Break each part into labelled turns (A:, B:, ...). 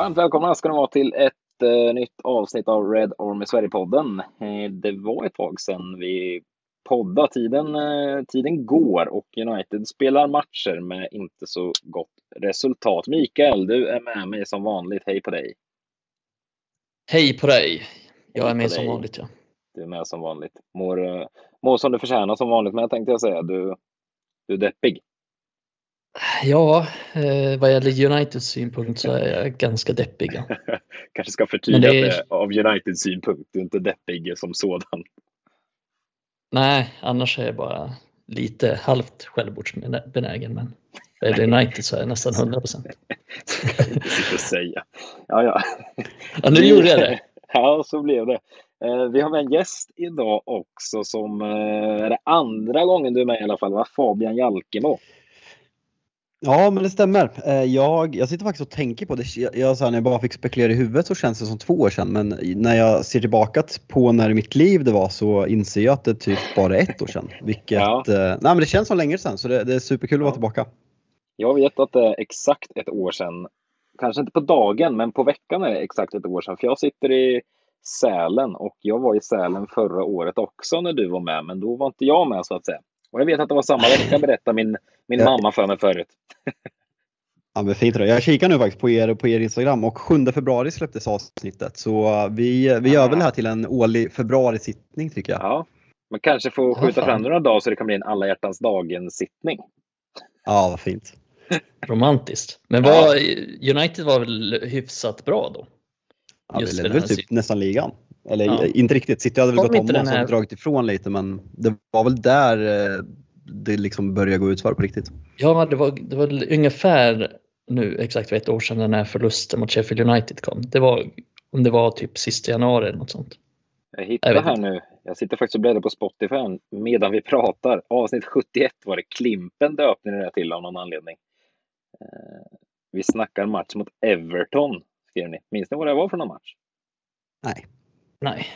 A: Varmt välkomna ska ni vara till ett eh, nytt avsnitt av Red Army Sverige-podden. Eh, det var ett tag sedan vi poddade. Tiden, eh, tiden går och United spelar matcher med inte så gott resultat. Mikael, du är med mig som vanligt. Hej på dig!
B: Hej på dig! Jag
A: Hej
B: är med som
A: dig.
B: vanligt ja.
A: Du är med som vanligt. Mår, eh, mår som du förtjänar som vanligt, men jag tänkte jag säga, du, du är deppig.
B: Ja, eh, vad gäller Uniteds synpunkt så är jag ganska deppig.
A: Kanske ska förtydliga
B: det är-
A: av Uniteds synpunkt. Du är inte deppig som sådan.
B: Nej, annars är jag bara lite halvt självmordsbenägen. Men vad gäller United så är jag nästan 100 procent.
A: Ska jag inte säga. Ja, ja.
B: Ja, nu gjorde jag det.
A: Ja, så blev det. Eh, Vi har med en gäst idag också som eh, är det andra gången du är med i alla fall, va? Fabian Jalkemo.
C: Ja, men det stämmer. Eh, Jag, jag sitter faktiskt och tänker på det. Jag, jag, så här, när jag bara fick spekulera i huvudet så känns det som två år sedan. Men när jag ser tillbaka på när mitt liv det var så inser jag att det typ bara är ett år sedan. Vilket,
A: Ja.
C: eh, nej men det känns som länge sedan så det, det är superkul att vara
A: Ja.
C: tillbaka.
A: Jag vet att det är exakt ett år sedan. Kanske inte på dagen, men på veckan är det exakt ett år sedan. För jag sitter i Sälen och jag var i Sälen förra året också när du var med. Men då var inte jag med så att säga. Och jag vet att det var samma vecka, berättade min, min mamma för mig förut.
C: Ja, men fint då. Jag kikar nu faktiskt på er, på er Instagram och 7 februari släpptes avsnittet. Så eh, vi, vi gör väl det här till en årlig februarisittning tycker jag.
A: Ja. Man kanske får skjuta fram några dagar så det kan bli en alla hjärtans dagen-sittning.
C: Ja, vad fint.
B: Romantiskt. Men
A: Ja.
B: var, United var väl hyfsat bra då?
C: Ja, vi
B: Just
C: ledde väl typ nästan ligan. Eller
B: Ja.
C: inte riktigt. City hade väl
B: Kom
C: gått om och dragit ifrån lite men det var väl där eh, det liksom började gå ut för på riktigt.
B: Ja, det var, det var ungefär nu exakt för ett år sedan den här förlusten mot Sheffield United kom. Det var, om det var typ sista januari eller något sånt.
A: Jag hittar
B: Jag
A: här
B: inte.
A: nu. Jag sitter faktiskt och bläddrar på Spotify medan vi pratar. Avsnitt 71 var det. Klimpen döpte ni det till av någon anledning. Eh, Vi snackar match mot Everton, skrev ni. Minns ni vad det var för någon match?
C: Nej.
B: Nej.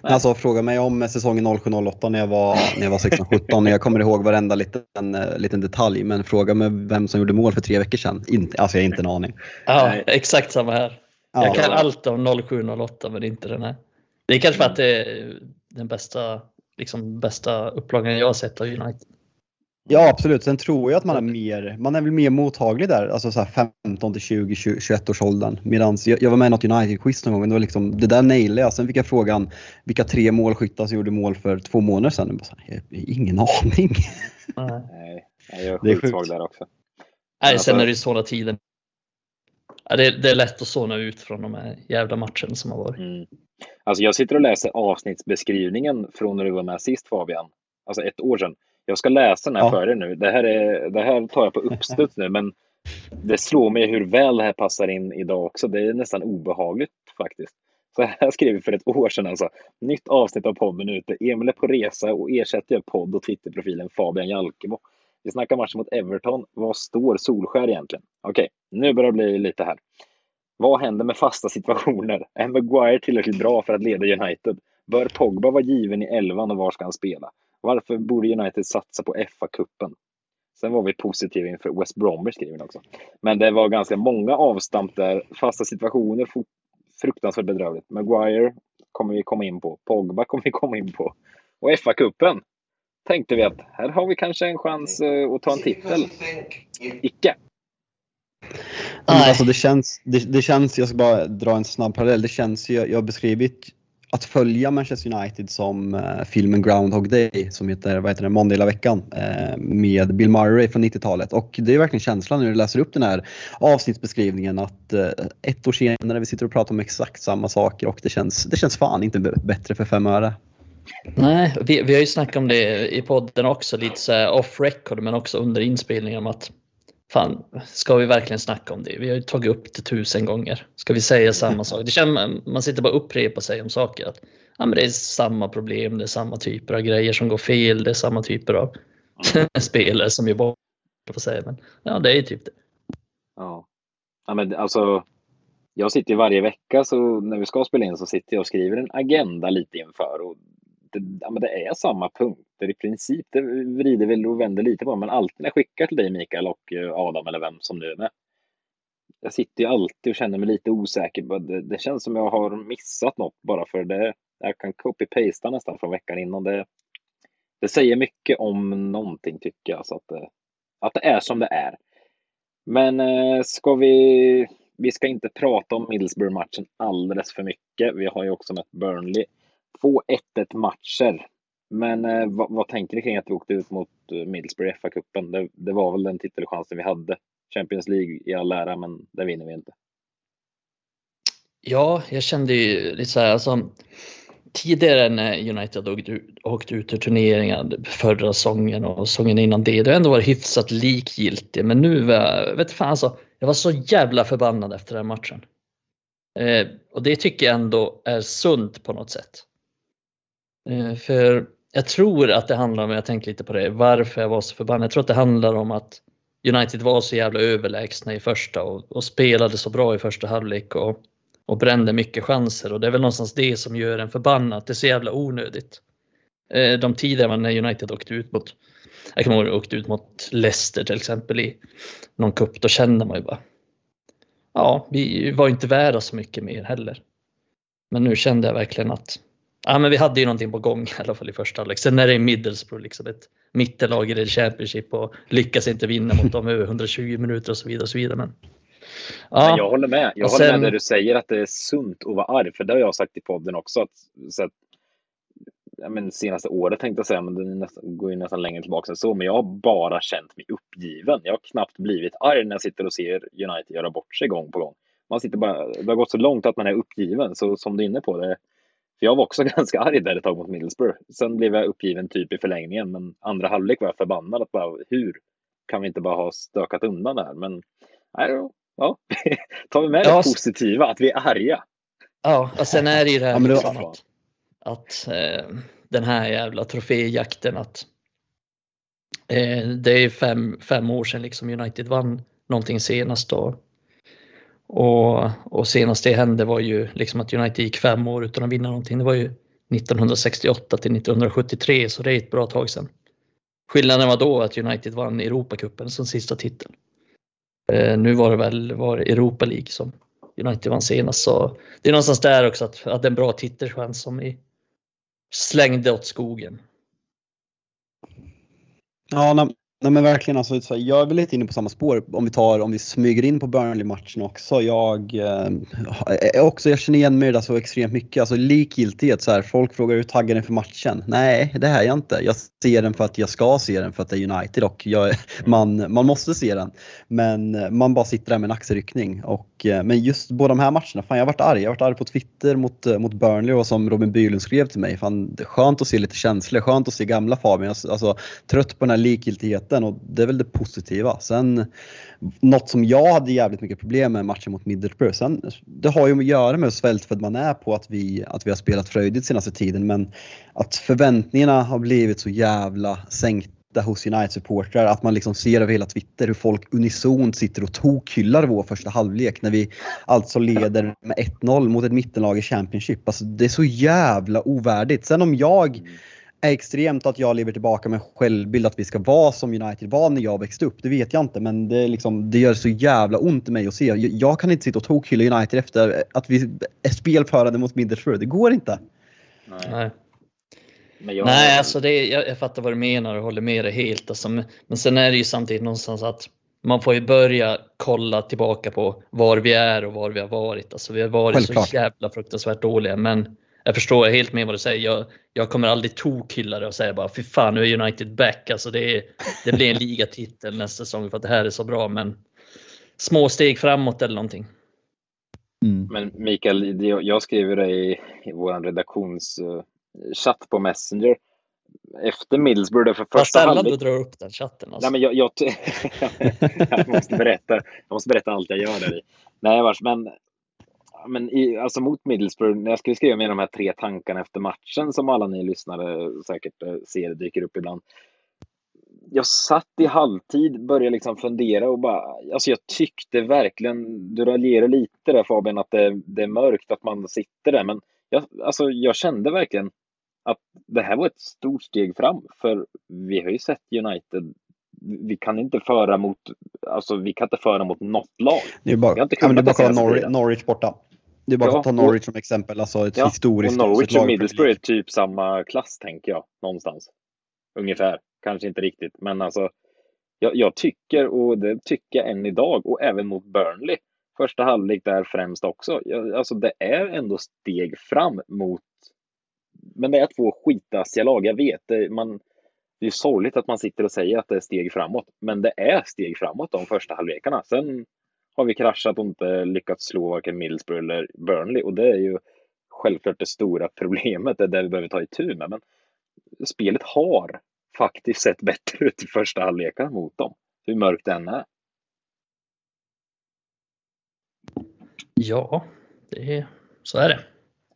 C: Alltså fråga mig om säsongen 07-08 när jag var, när jag var 16-17. jag kommer ihåg varenda liten, eh, liten detalj men fråga mig vem som gjorde mål för tre veckor sedan. Inte, alltså jag har inte en aning.
B: Ja, exakt samma här.
C: Ja,
B: Jag kan
A: ja.
B: allt om 07-08 men inte den här. Det är kanske för att det är den bästa, liksom, bästa upplagan jag har sett av United.
C: Ja absolut, sen tror jag att man är mer, man är väl mer mottaglig där, alltså så här 15 till 20, 20 21 års åldern. Medans jag, jag var med i något United-quiz någon gång, det, var liksom, det där nailade jag. Sen fick jag frågan vilka tre målskyttar som gjorde mål för två månader sedan. Jag bara så här, jag ingen aning.
B: Nej.
A: Jag är
C: Det är
A: sjukt
C: sjukt.
A: svag där också.
B: Nej,
A: Alltså-
B: sen är det ju sådana tider. Ja, det, är, det är lätt att såna ut från de här jävla matcherna som har varit.
A: Mm. Alltså jag sitter och läser avsnittsbeskrivningen från när du var med sist Fabian. Alltså ett år sedan. Jag ska läsa den här
C: Ja.
A: för dig nu. Det här, är, det här tar jag på uppstuds nu, men det slår mig hur väl det här passar in idag också. Det är nästan obehagligt faktiskt. Så här skrev vi för ett år sedan alltså. Nytt avsnitt av podden ute. Emil är på resa och ersätter podd och Twitterprofilen Fabian Jalkemo. Vi snackar matchen mot Everton. Vad står Solskär egentligen? Okej, nu börjar det bli lite här. Vad händer med fasta situationer? Är Maguire tillräckligt bra för att leda United? Bör Pogba vara given i elvan och var ska han spela? Varför borde United satsa på FA-cupen? Sen var vi positiva inför West Bromwich skriver också. Men det var ganska många avstamp där. Fasta situationer, fruktansvärt bedrövligt. Maguire kommer vi komma in på. Pogba kommer vi komma in på. Och FA-cupen tänkte vi att här har vi kanske en chans eh, att ta en titel. Icke.
B: Nej.
C: Alltså det känns, det, det känns, jag ska bara dra en snabb parallell. Det känns ju, jag har beskrivit att följa Manchester United som eh, filmen Groundhog Day som heter, vad heter det, Måndag hela veckan eh, med Bill Murray från 90-talet. Och det är verkligen känslan när du läser upp den här avsnittsbeskrivningen att eh, ett år senare vi sitter och pratar om exakt samma saker och det känns, det känns fan inte bättre för fem öre.
B: Nej, vi, vi har ju snackat om det i podden också, lite så off record men också under inspelningen om att fan, ska vi verkligen snacka om det? Vi har ju tagit upp det tusen gånger. Ska vi säga samma sak? Det känns, man sitter bara och upprepar sig om saker. Att, ja, men det är samma problem, det är samma typer av grejer som går fel, det är samma typer av spelare som gör bort på sig. Men ja, det är ju typ det.
A: Ja. ja men alltså, jag sitter ju varje vecka så när vi ska spela in så sitter jag och skriver en agenda lite inför. Och det, ja, men det är samma punkt efter i princip. Det vrider väl och vänder lite på men alltid när jag skickar till dig Mikael och eh, Adam eller vem som nu är med. jag sitter ju alltid och känner mig lite osäker. Det, det känns som jag har missat något bara för det. Jag kan copy-pasta nästan från veckan innan. Det, det säger mycket om någonting tycker jag. Så att, det, att det är som det är. Men eh, ska vi... Vi ska inte prata om Middlesbrough-matchen alldeles för mycket. Vi har ju också mött Burnley. Två 1-1 matcher. Men eh, vad, vad, tänker ni kring att vi åkte ut mot eh, Middlesbrough i FA-cupen? Det, det, var väl den titelchansen vi hade. Champions League i all ära, men det vinner vi inte.
B: Ja, jag kände ju lite så här, alltså, tidigare när United åkte ut ur turneringar förra säsongen och säsongen innan det, det har ändå varit hyfsat likgiltigt. Men nu var jag, vet fan alltså, jag var så jävla förbannad efter den matchen. Eh, och det tycker jag ändå är sunt på något sätt. Eh, för jag tror att det handlar om, jag tänkte lite på det, varför jag var så förbannad. Jag tror att det handlar om att United var så jävla överlägsna i första och, och spelade så bra i första halvlek och, och brände mycket chanser och det är väl någonstans det som gör en förbannad. Det är så jävla onödigt. Eh, de tider när United åkte ut mot, jag kommer ihåg åkte ut mot Leicester till exempel i någon cup, då kände man ju bara ja, vi var inte värda så mycket mer heller. Men nu kände jag verkligen att ja, men vi hade ju någonting på gång i alla fall i första halvlek. Sen är det Middlesbrough, liksom ett mittenlag i Championship och lyckas inte vinna mot dem över 120 minuter och så vidare. Och så vidare. Men,
A: ja. Men jag håller med. Jag håller sen, med när du säger att det är sunt att vara arg, för det har jag sagt i podden också. Att, så att, ja, men senaste året tänkte jag säga, men det nästan, går ju nästan längre tillbaka än så. Men jag har bara känt mig uppgiven. Jag har knappt blivit arg när jag sitter och ser United göra bort sig gång på gång. Man sitter bara, det har gått så långt att man är uppgiven, så som du är inne på, det, för jag var också ganska arg där ett tag mot Middlesbrough. Sen blev jag uppgiven typ i förlängningen, men andra halvlek var jag förbannad att bara hur kan vi inte bara ha stökat undan det här? Men nej, ja, tar vi med ja. det positiva, att vi är arga.
B: Ja, och sen är det ju det här ja, liksom att, att eh, den här jävla troféjakten att eh, det är fem, fem år sedan liksom United vann någonting senast och och, och senast det hände var ju liksom att United gick fem år utan att vinna någonting. Det var ju 1968 till 1973 så det är ett bra tag sedan. Skillnaden var då att United vann Europacupen som sista titel. Eh, nu var det väl var Europa League som United vann senast så det är någonstans där också att, att det är en bra titelchans som vi slängde åt skogen.
C: Ja, Nej men verkligen, alltså, så jag är väl lite inne på samma spår om vi tar, om vi smyger in på Burnley-matchen också. Jag, eh, också, jag känner igen mig där så extremt mycket. Alltså likgiltighet, så här, folk frågar hur taggad är för matchen? Nej, det är jag inte. Jag ser den för att jag ska se den för att det är United och jag, man, man måste se den. Men eh, man bara sitter där med en axelryckning. Och, eh, men just båda de här matcherna, fan jag har varit arg. Jag har varit arg på Twitter mot, eh, mot Burnley och som Robin Bylund skrev till mig, fan, det är skönt att se lite känslor, skönt att se gamla Fabian. Alltså trött på den här likgiltigheten vinsten och det är väl det positiva. Sen något som jag hade jävligt mycket problem med matchen mot Middlesbrough. Sen, det har ju att göra med hur svältfödd man är på att vi, att vi har spelat fröjdigt senaste tiden men att förväntningarna har blivit så jävla sänkta hos United-supportrar. Att man liksom ser över hela Twitter hur folk unisont sitter och tokhyllar vår första halvlek när vi alltså leder med 1-0 mot ett mittenlag i Championship. Alltså det är så jävla ovärdigt. Sen om jag är extremt att jag lever tillbaka med självbild att vi ska vara som United var när jag växte upp. Det vet jag inte men det, liksom, det gör så jävla ont i mig att se. Jag, jag kan inte sitta och tokhylla United efter att vi är spelförande mot Middlesbrough. Det går inte.
B: Nej. Jag... Nej, alltså det, jag, jag fattar vad du menar och håller med dig helt. Alltså, men sen är det ju samtidigt någonstans att man får ju börja kolla tillbaka på var vi är och var vi har varit. Alltså, vi har varit Självklart. så jävla fruktansvärt dåliga men jag förstår helt med vad du säger. Jag, jag kommer aldrig tokhylla det och säga bara fy fan nu är United back. Alltså det, det blir en ligatitel nästa säsong för att det här är så bra. Men små steg framåt eller någonting.
A: Mm. Men Mikael, jag skriver det i, i vår redaktionschatt på Messenger. Efter Middlesbrough, för första
B: halvlek... Vad sällan du drar upp den chatten.
A: Alltså. Nej, men jag, jag, jag, måste berätta, jag måste berätta allt jag gör där i. Nej, men men i, alltså mot Middlesbrough, när jag skulle skriva med de här tre tankarna efter matchen som alla ni lyssnare säkert eh, ser dyker upp ibland. Jag satt i halvtid, började liksom fundera och bara, alltså jag tyckte verkligen, du raljerar lite där Fabian, att det, det, är mörkt att man sitter där, men jag, alltså jag kände verkligen att det här var ett stort steg fram, för vi har ju sett United vi kan inte föra mot, alltså vi kan inte föra mot något lag.
C: Det är bara,
A: Vi har inte
C: ja, men det är bara. Norwich borta. Det är bara
A: Ja,
C: att ta Norwich som exempel, alltså ett
A: Ja,
C: historiskt
A: och Norwich och Middlesbrough är typ samma klass, tänker jag, någonstans. Ungefär. Kanske inte riktigt, men alltså. Jag, jag tycker, och det tycker jag än idag, och även mot Burnley, första halvlek där främst också. Jag, alltså det är ändå steg fram mot, men det är två skitassiga lag, jag vet. Det, man, det är sorgligt att man sitter och säger att det är steg framåt, men det är steg framåt de första halvlekarna. Sen har vi kraschat och inte lyckats slå varken Middlesbrough eller Burnley och det är ju självklart det stora problemet, det är det vi behöver ta itu med. Men spelet har faktiskt sett bättre ut i första halvlekarna mot dem, hur mörkt den är.
B: Ja, det är, så är det.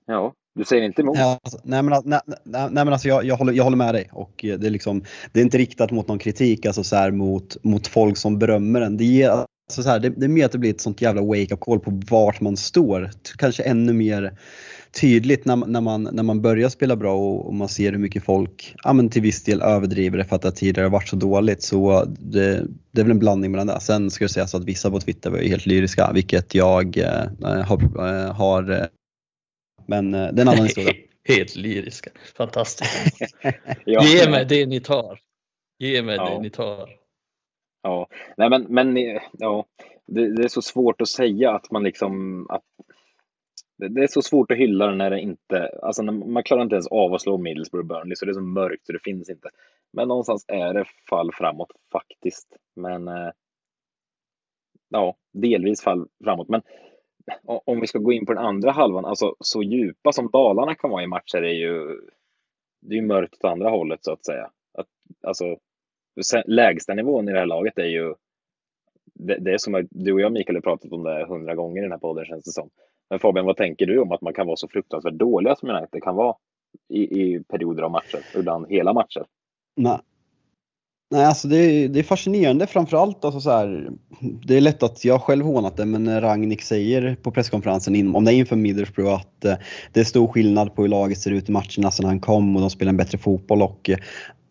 A: Ja, du säger inte emot?
C: Ja, alltså, nej, men, nej, nej, nej men alltså jag, jag, håller, jag håller med dig och eh, det är, liksom, det är inte riktat mot någon kritik alltså så här, mot, mot folk som berömmer den. Det, ger, alltså så här, det, det är mer att det blir ett sånt jävla wake-up call på vart man står. Kanske ännu mer tydligt när, man- när, man, när man börjar spela bra och, och man ser hur mycket folk ja, men till viss del överdriver det för att det tidigare har varit så dåligt. Så det, det är väl en blandning mellan det. Sen ska jag säga så att vissa på Twitter var ju helt lyriska, vilket jag eh, har, eh, har eh, men eh, det är en annan historia.
B: Helt lyriska. Fantastiskt.
A: Ja,
B: Ge mig det ni tar. Ge mig
A: Ja.
B: det ni tar.
A: Ja, nej men, men ja, det, det är så svårt att säga att man liksom att det, det är så svårt att hylla den när det inte, alltså när, man klarar inte ens av att slå Middlesbrough Burnley så det är så mörkt så det finns inte. Men någonstans är det fall framåt faktiskt. Men eh, ja, delvis fall framåt. Men om vi ska gå in på den andra halvan, alltså så djupa som Dalarna kan vara i matcher är ju, det är ju mörkt åt andra hållet så att säga. Att, alltså lägsta nivån i det här laget är ju det, det är som att du och jag Mikael har pratat om det hundra gånger i den här podden känns det som. Men Fabian, vad tänker du om att man kan vara så fruktansvärt dåliga som United kan vara i, i perioder av matcher, ibland hela matcher?
C: Nej. Nej, alltså det är, det är fascinerande framförallt. Alltså så här, det är lätt att jag själv hånat det, men när Ragnik säger på presskonferensen, in- om det är inför Middlesbrough, att eh, det är stor skillnad på hur laget ser ut i matcherna sedan han kom och de spelar en bättre fotboll. Och,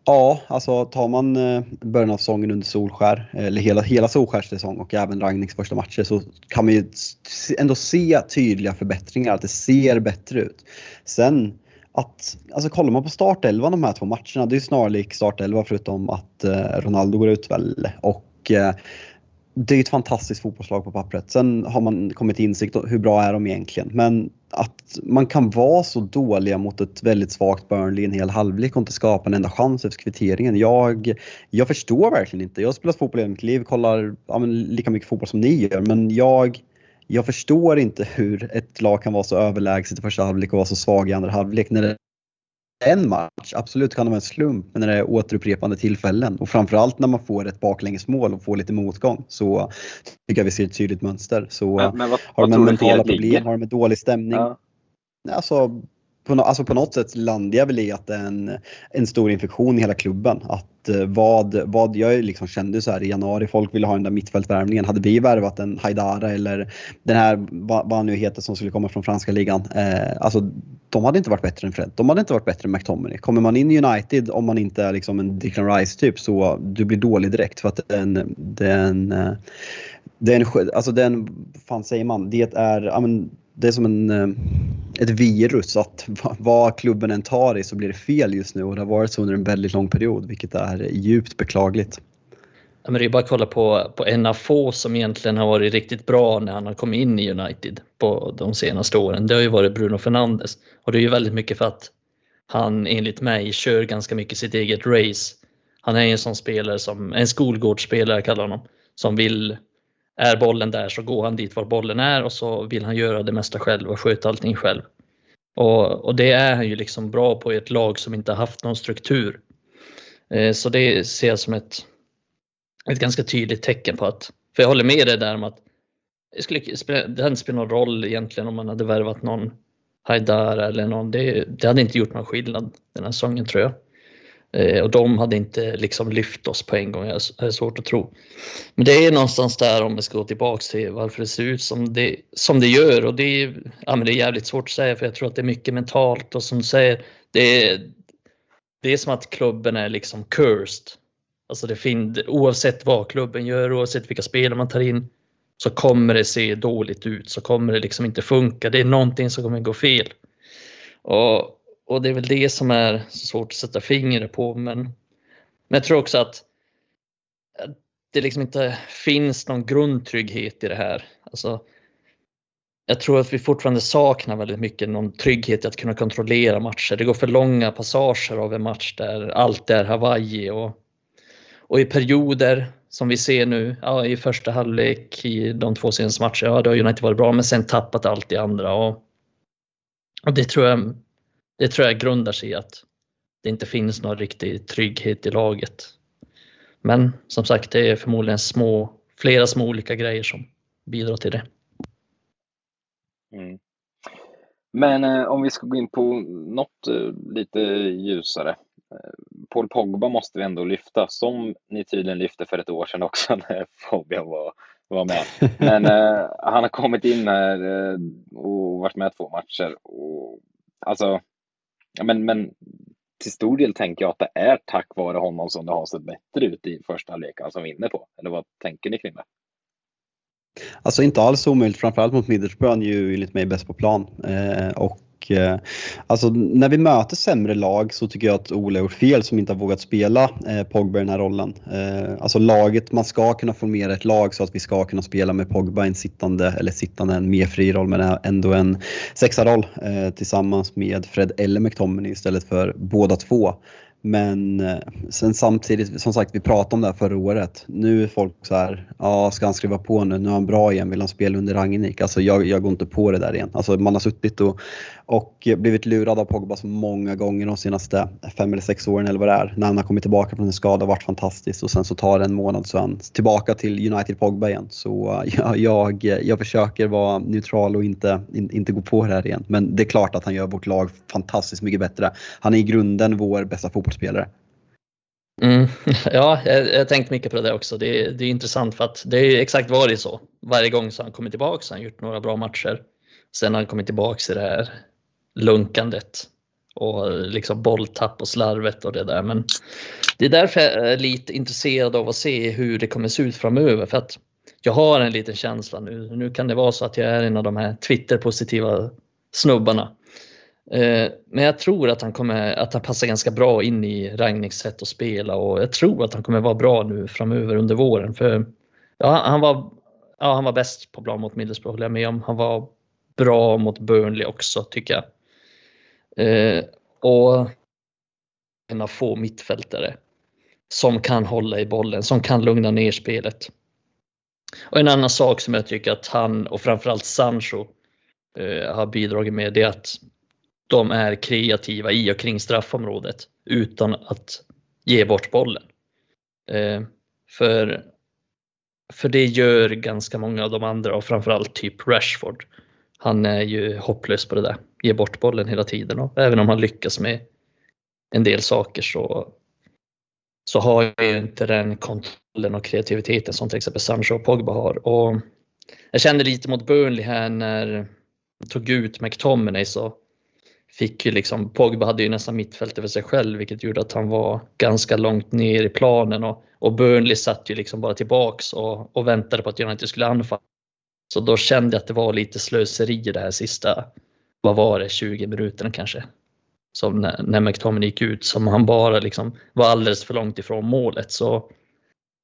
C: ja, alltså tar man eh, början av säsongen under Solskär, eller hela, hela Solskärs säsong och även Ragnhilds första matcher så kan man ju ändå se tydliga förbättringar, att det ser bättre ut. Sen att, alltså kollar man på startelvan de här två matcherna, det är ju snarlik startelva förutom att eh, Ronaldo går ut väl. Och eh, det är ett fantastiskt fotbollslag på pappret. Sen har man kommit till insikt om hur bra är de egentligen. Men att man kan vara så dåliga mot ett väldigt svagt Burnley i en hel halvlek och inte skapa en enda chans efter kvitteringen. Jag, jag förstår verkligen inte. Jag har spelat fotboll i hela mitt liv, kollar ja, men lika mycket fotboll som ni gör. Men jag, jag förstår inte hur ett lag kan vara så överlägset i första halvlek och vara så svag i andra halvlek. När det en match, absolut kan det vara en slump, men när det är återupprepande tillfällen och framförallt när man får ett baklängesmål och får lite motgång så tycker jag vi ser ett tydligt mönster. Så
A: men vad,
C: har de mentala problem,
A: ligger?
C: har de dålig stämning?
A: Ja.
C: Alltså, på, alltså på något sätt landar jag väl i att det är en, en stor infektion i hela klubben. Att eh, vad, vad jag liksom kände så här i januari, folk ville ha den där mittfältvärvningen. Hade vi värvat en Haidara eller den här, vad, vad han nu heter som skulle komma från franska ligan. Eh, alltså de hade inte varit bättre än Fred. De hade inte varit bättre än McTominay. Kommer man in i United om man inte är liksom en Declan Rice typ så du blir dålig direkt för att det är en, det är en, eh, det är en, alltså det är en, vad fan säger man, det är, ja men det är som en, eh, ett virus att vad klubben än tar i så blir det fel just nu och det har varit så under en väldigt lång period vilket är djupt beklagligt.
B: Ja, men det är bara att kolla på, på en av få som egentligen har varit riktigt bra när han har kommit in i United på de senaste åren. Det har ju varit Bruno Fernandes och det är ju väldigt mycket för att han enligt mig kör ganska mycket sitt eget race. Han är en sån spelare som, en skolgårdsspelare kallar jag honom, som vill, är bollen där så går han dit var bollen är och så vill han göra det mesta själv och sköta allting själv. Och, och det är han ju liksom bra på i ett lag som inte haft någon struktur. Eh, Så det ser jag som ett, ett ganska tydligt tecken på att, för jag håller med dig där om att det, skulle, det hade inte spelat någon roll egentligen om man hade värvat någon Haidar eller någon, det, det hade inte gjort någon skillnad den här säsongen tror jag. Eh, och de hade inte liksom lyft oss på en gång, jag är svårt att tro. Men det är någonstans där om vi ska gå tillbaks till varför det ser ut som det, som det gör och det är, ja, men det är jävligt svårt att säga för jag tror att det är mycket mentalt och som du säger, det är, det är som att klubben är liksom cursed Alltså det finns, oavsett vad klubben gör, oavsett vilka spelare man tar in, så kommer det se dåligt ut, så kommer det liksom inte funka. Det är någonting som kommer gå fel. Och, och det är väl det som är så svårt att sätta fingret på. Men, men jag tror också att det liksom inte finns någon grundtrygghet i det här. Alltså, jag tror att vi fortfarande saknar väldigt mycket någon trygghet i att kunna kontrollera matcher. Det går för långa passager av en match där allt är Hawaii och, och i perioder som vi ser nu, ja, i första halvlek i de två senaste matcherna, ja det har United varit bra men sen tappat allt i andra. Och, och det, tror jag, det tror jag grundar sig i att det inte finns någon riktig trygghet i laget. Men som sagt, det är förmodligen små, flera små olika grejer som bidrar till det.
A: Mm. Men eh, om vi ska gå in på något eh, lite ljusare. Eh, Paul Pogba måste vi ändå lyfta, som ni tydligen lyfte för ett år sedan också när Fabian var, var med. Men eh, han har kommit in här eh, och varit med två matcher. Och, alltså, ja, men, men till stor del tänker jag att det är tack vare honom som det har sett bättre ut i första halvlek, alltså som vi är inne på. Eller vad tänker ni kring det?
C: Alltså inte alls omöjligt, framförallt mot Middlesbrough är ju enligt mig bäst på plan. Eh, och eh, alltså när vi möter sämre lag så tycker jag att Ole har gjort fel som inte har vågat spela eh, Pogba i den här rollen. Eh, alltså laget, man ska kunna formera ett lag så att vi ska kunna spela med Pogba i en sittande, eller sittande, en mer fri roll men ändå en sexaroll eh, tillsammans med Fred eller McTominay istället för båda två. Men eh, sen samtidigt, som sagt vi pratade om det här förra året. Nu är folk så här, ja ska han skriva på nu? Nu är han bra igen, vill han spela under Ragnik? Alltså jag, jag går inte på det där igen. Alltså man har suttit och, och blivit lurad av Pogba så många gånger de senaste fem eller sex åren eller vad det är. När han har kommit tillbaka från en skada, och varit fantastisk och sen så tar det en månad så är han tillbaka till United Pogba igen. Så eh, jag, jag försöker vara neutral och inte, in, inte gå på det här igen. Men det är klart att han gör vårt lag fantastiskt mycket bättre. Han är i grunden vår bästa fotbollsspelare.
B: Mm, ja, jag, jag tänkt mycket på det också. Det, det är intressant för att det är exakt varit så. Varje gång så har han kommit tillbaka så har han gjort några bra matcher. Sen har han kommit tillbaka i det här lunkandet och eh, liksom bolltapp och slarvet och det där. Men det är därför jag är lite intresserad av att se hur det kommer se ut framöver. För att jag har en liten känsla nu. Nu kan det vara så att jag är en av de här Twitter-positiva snubbarna. Eh, men jag tror att han kommer att han passar ganska bra in i Ragniks sätt att spela och jag tror att han kommer vara bra nu framöver under våren. För ja, han var, ja, han var bäst på plan mot Middlesbrough håller jag med om. Han var bra mot Burnley också tycker jag. Eh, och kunna få mittfältare som kan hålla i bollen, som kan lugna ner spelet. Och en annan sak som jag tycker att han och framförallt Sancho eh, har bidragit med det är att de är kreativa i och kring straffområdet utan att ge bort bollen. Eh, för, för det gör ganska många av de andra och framförallt typ Rashford. Han är ju hopplös på det där, Ger bort bollen hela tiden och även om han lyckas med en del saker så, så har ju inte den kontrollen och kreativiteten som till exempel Sancho och Pogba har. Och jag kände lite mot Burnley här när de tog ut McTominay så fick ju liksom, Pogba hade ju nästan mittfältet för sig själv vilket gjorde att han var ganska långt ner i planen och, och Burnley satt ju liksom bara tillbaks och, och väntade på att United skulle anfalla. Så då kände jag att det var lite slöseri det här sista, vad var det, 20 minuterna kanske. Som när, när McTominay gick ut som han bara liksom var alldeles för långt ifrån målet. Så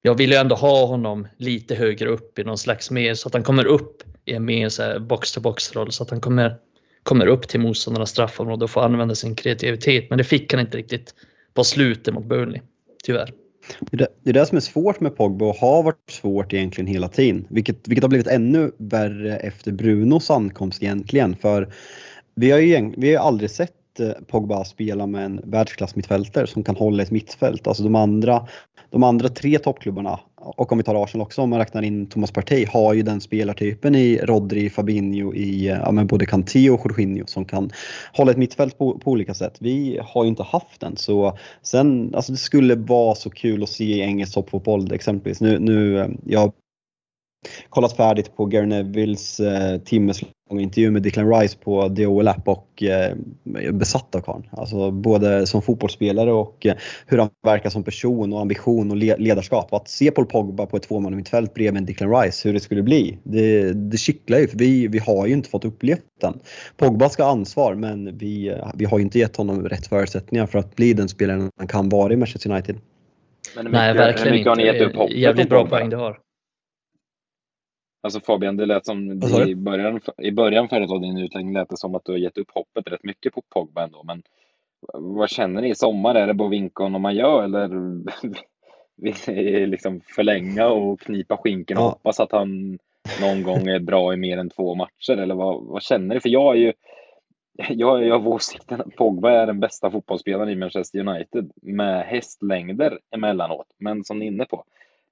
B: jag vill ju ändå ha honom lite högre upp i någon slags mer så att han kommer upp i en mer box-to-box roll så att han kommer kommer upp till motståndarnas straffområde och får använda sin kreativitet. Men det fick han inte riktigt på slutet mot Burnley, tyvärr.
C: Det är det som är svårt med Pogba och har varit svårt egentligen hela tiden. Vilket, vilket har blivit ännu värre efter Brunos ankomst egentligen. För vi har ju vi har aldrig sett Pogba spela med en världsklassmittfältare som kan hålla ett mittfält. Alltså de andra, de andra tre toppklubbarna, och om vi tar Arsenal också om man räknar in Thomas Partey, har ju den spelartypen i Rodri, Fabinho, i ja, men både Kanté och Jorginho som kan hålla ett mittfält på, på, olika sätt. Vi har ju inte haft den. Så sen, alltså det skulle vara så kul att se i engelsk toppfotboll exempelvis. Nu, nu, eh, jag kollat färdigt på Gary Nevilles eh, timmes intervju med Declan Rice på The Overlap och eh, besatt av karln. Alltså både som fotbollsspelare och eh, hur han verkar som person och ambition och le ledarskap. Att se Paul Pogba på ett tvåmannamittfält bredvid Declan Rice, hur det skulle bli, det, det kittlar ju för vi, vi har ju inte fått upplevt den. Pogba ska ha ansvar men vi, vi har ju inte gett honom rätt förutsättningar för att bli den spelaren han kan vara i Manchester United.
A: Men hur
B: Nej,
A: mycket-
B: verkligen
A: hur mycket har ni
B: inte.
A: gett upp hoppet
B: Jävligt bra poäng du har.
A: Alltså Fabian, det lät som i början, i början förut av din utläggning lät det som att du har gett upp hoppet rätt mycket på Pogba ändå. Men vad känner ni i sommar? Är det bara man gör eller vill liksom förlänga och knipa skinken och
C: Ja.
A: hoppas att han någon gång är bra i mer än två matcher? Eller vad, vad känner ni? För jag är ju jag är av åsikten att Pogba är den bästa fotbollsspelaren i Manchester United med hästlängder emellanåt. Men som ni är inne på,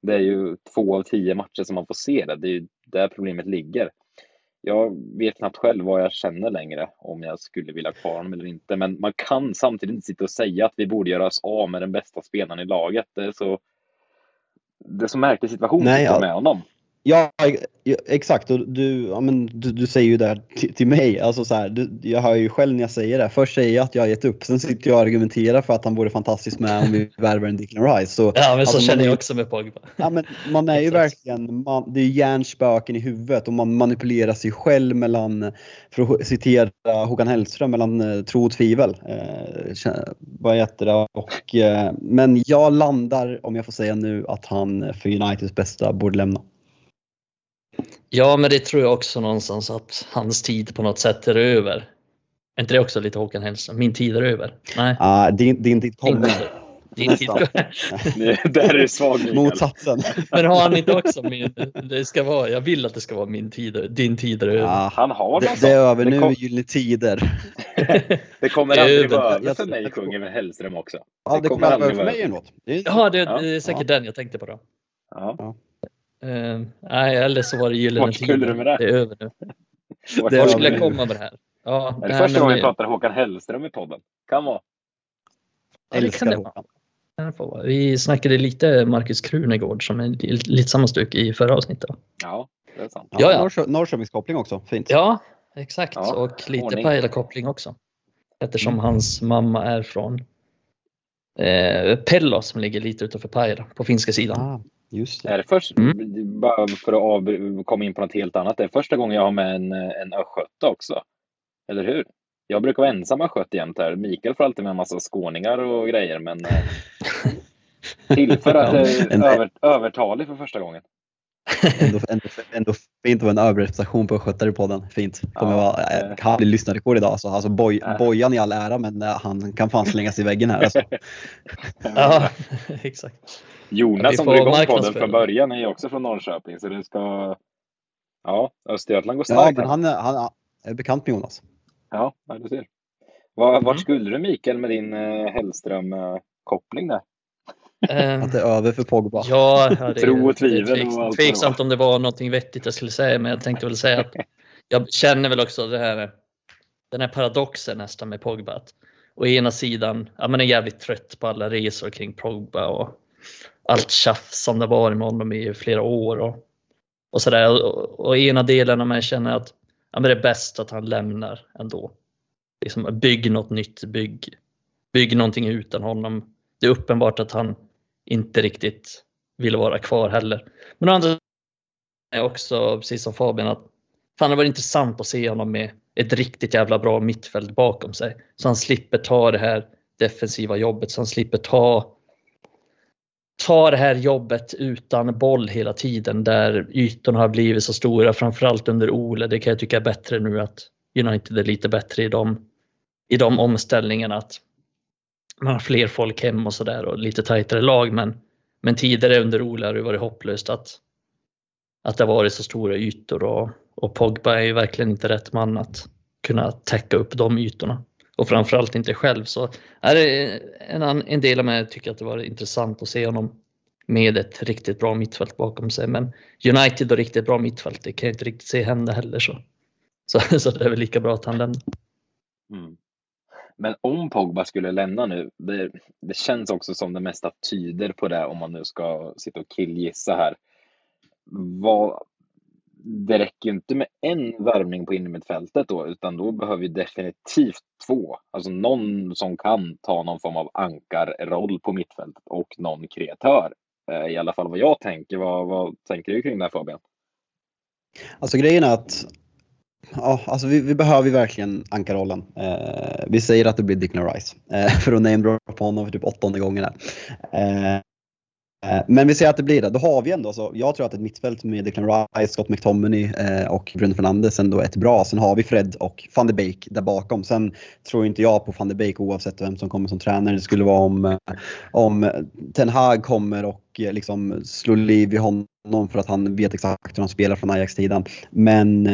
A: det är ju två av tio matcher som man får se det. Det är ju där problemet ligger. Jag vet knappt själv vad jag känner längre om jag skulle vilja ha kvar honom eller inte. Men man kan samtidigt inte sitta och säga att vi borde göra oss av med den bästa spelaren i laget. Det är så, det är så märklig situation
C: Nej,
A: att
C: ja.
A: få med honom.
C: Ja, exakt. Och du, ja, men du, du säger ju det här till, till mig. Alltså så här, du, jag hör ju själv när jag säger det. Först säger jag att jag har gett upp, sen sitter jag och argumenterar för att han vore fantastisk med om vi värvar en Declan Rice. Så,
B: Ja, men så
C: Alltså, man
B: känner jag också med Pogba.
C: ja, men man är ju verkligen, man, det är hjärnspöken i huvudet och man manipulerar sig själv mellan, för att citera Håkan Hellström, mellan eh, tro och tvivel. Eh, vad heter det? Och, eh, men jag landar, om jag får säga nu, att han för Uniteds bästa borde lämna.
B: Ja, men det tror jag också någonstans att hans tid på något sätt är över. Är inte det också lite Håkan Hellström? Min tid är över? Nej,
C: Ah, din, din tid kommer.
B: Din tid.
A: Där är svag.
C: Motsatsen.
B: Men har han inte också min, det ska vara, jag vill att det ska vara min tid, din tid är över.
C: Ja,
A: Han har
C: det, det är över
A: Det
C: nu,
A: kom-
C: gyllene tider.
A: Det kommer
B: Det
A: aldrig vara över för mig, kungen Hellström också.
C: Ja,
A: Det
C: det
A: kommer
C: kommer
A: aldrig
C: över för
A: vara
C: mig något. Det är,
B: Ja, det,
A: Ja,
B: det är säkert den jag tänkte på då.
A: Ja.
B: Uh, nej, eller så var det gyllene
A: du med det?
B: Det är över nu.
A: Vart
C: Det
B: skulle jag komma med det här? Ja,
A: Är det första gången vi pratar Håkan Hellström i podden? Kan vara.
B: Det
C: älskar
B: det.
C: Håkan.
B: kan det få vara. Vi snackade lite Marcus Krunegård som är lite samma stycke i förra avsnittet.
A: Ja, det är sant.
C: Ja,
B: Ja, ja.
C: Norrkö- Norrköpingskoppling också, fint.
B: Ja, exakt.
A: Ja,
B: och lite. Pajala-koppling också. Eftersom
A: Mm.
B: hans mamma är från eh, Pello som ligger lite utanför Pajala på finska sidan.
C: Ah, just det.
A: Är det först,
B: Mm.
A: bara för att av, komma in på något helt annat, det är första gången jag har med en, en östgöte också. Eller hur? Jag brukar vara ensam östgöte jämt här. Mikael får alltid med en massa skåningar och grejer, men eh, tillför att jag över, övertalig för första gången.
C: Ändå, ändå, ändå fint att vara en överrepresentation på skötare på den. Fint. Kommer
A: Ja,
C: vara,
A: eh.
C: eh, kan bli lyssnarrekord idag. Så, alltså boj,
A: Äh.
C: Bojan i all ära men eh, han kan fan slängas i väggen här. Alltså.
B: Ja, exakt. Ja,
A: Jonas som drog igång podden från början är ju också från Norrköping, så det ska... Ja, Östergötland går
C: Ja,
A: starkt.
C: men han, är- han är bekant med Jonas.
A: Ja, ja, du ser. Var,
B: Mm.
A: Vart skulle du Mikael med din eh, Hellström-koppling där?
B: Eh,
C: Att det är över för Pogba.
B: Ja, ja, det,
A: Tro och tvivel
B: det är tveksamt om det var någonting vettigt jag skulle säga, men jag tänkte väl säga att jag känner väl också det här, den här paradoxen nästan med Pogba. Att å ena sidan, ja, man är jävligt trött på alla resor kring Pogba och allt tjafs som det varit med honom i flera år och, och sådär. Och, och ena delen av mig känner att ja, men det är bäst att han lämnar ändå. Liksom, bygg något nytt, bygg, bygg någonting utan honom. Det är uppenbart att han inte riktigt vill vara kvar heller. Men å andra sidan är också, precis som Fabian, att fan det var intressant att se honom med ett riktigt jävla bra mittfält bakom sig. Så han slipper ta det här defensiva jobbet, så han slipper ta ta det här jobbet utan boll hela tiden där ytorna har blivit så stora, framförallt under Ole. Det kan jag tycka är bättre nu att United är lite bättre i de, i de omställningarna. Att man har fler folk hem och sådär och lite tajtare lag. Men, men tidigare under Ole har det varit hopplöst att, att det har varit så stora ytor och, och Pogba är ju verkligen inte rätt man att kunna täcka upp de ytorna. Och framförallt inte själv. Så är det en, en del av mig tycker att det var intressant att se honom med ett riktigt bra mittfält bakom sig. Men United och riktigt bra mittfält, det kan jag inte riktigt se hända heller. Så, så, så det är väl lika bra att han lämnar.
A: Mm. Men om Pogba skulle lämna nu, det, det känns också som det mesta tyder på det om man nu ska sitta och killgissa här. Vad, det räcker ju inte med en värvning på innermittfältet då, utan då behöver vi definitivt två. Alltså någon som kan ta någon form av ankarroll på mittfältet och någon kreatör. Eh, I alla fall vad jag tänker. Vad, vad tänker du kring det här Fabian?
C: Alltså grejen är att Ja, alltså vi, vi behöver verkligen ankarrollen. Eh, vi säger att det blir Dick Rice eh, för att namedroppa honom för typ åttonde gången här. Eh, Eh, men vi säger att det blir det. Då har vi ändå, så jag tror att ett mittfält med Declan Rice, Scott McTominay eh, och Bruno Fernandes ändå är ett bra. Sen har vi Fred och van de Beek där bakom. Sen tror inte jag på van de Beek oavsett vem som kommer som tränare. Det skulle vara om, eh, om Ten Hag kommer och liksom slår liv i honom för att han vet exakt hur han spelar från Ajax-tiden. Men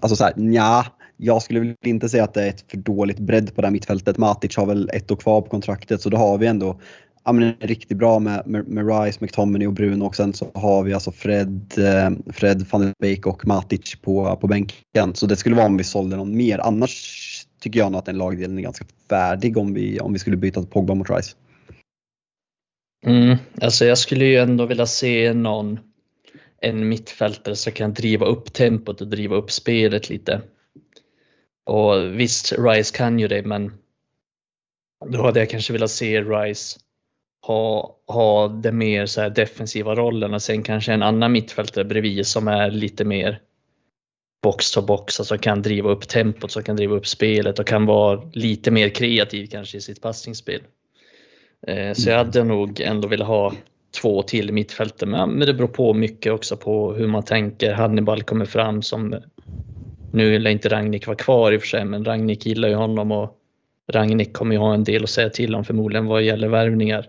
C: alltså så här, nja, jag skulle väl inte säga att det är ett för dåligt bredd på det här mittfältet. Matic har väl ett år kvar på kontraktet så då har vi ändå ja, men riktigt bra med, med, med Rice, McTominay och Bruno och sen så har vi alltså Fred, eh, Fred van der Beek och Matic på, på bänken. Så det skulle vara om vi sålde någon mer. Annars tycker jag nog att den lagdelen är ganska färdig om vi, om vi skulle byta till Pogba mot Rice.
B: Mm, alltså jag skulle ju ändå vilja se någon, en mittfältare som kan driva upp tempot och driva upp spelet lite. Och visst, Rice kan ju det men då hade jag kanske velat se Rice ha, ha den mer så defensiva rollen och sen kanske en annan mittfältare bredvid som är lite mer box to box, alltså kan driva upp tempot, som kan driva upp spelet och kan vara lite mer kreativ kanske i sitt passningsspel. Eh, så jag mm. hade nog ändå velat ha två till mittfältare, men det beror på mycket också på hur man tänker. Hannibal kommer fram som, nu lär inte Ragnik vara kvar i och för sig, men Ragnik gillar ju honom och Ragnik kommer ju ha en del att säga till om förmodligen vad gäller värvningar.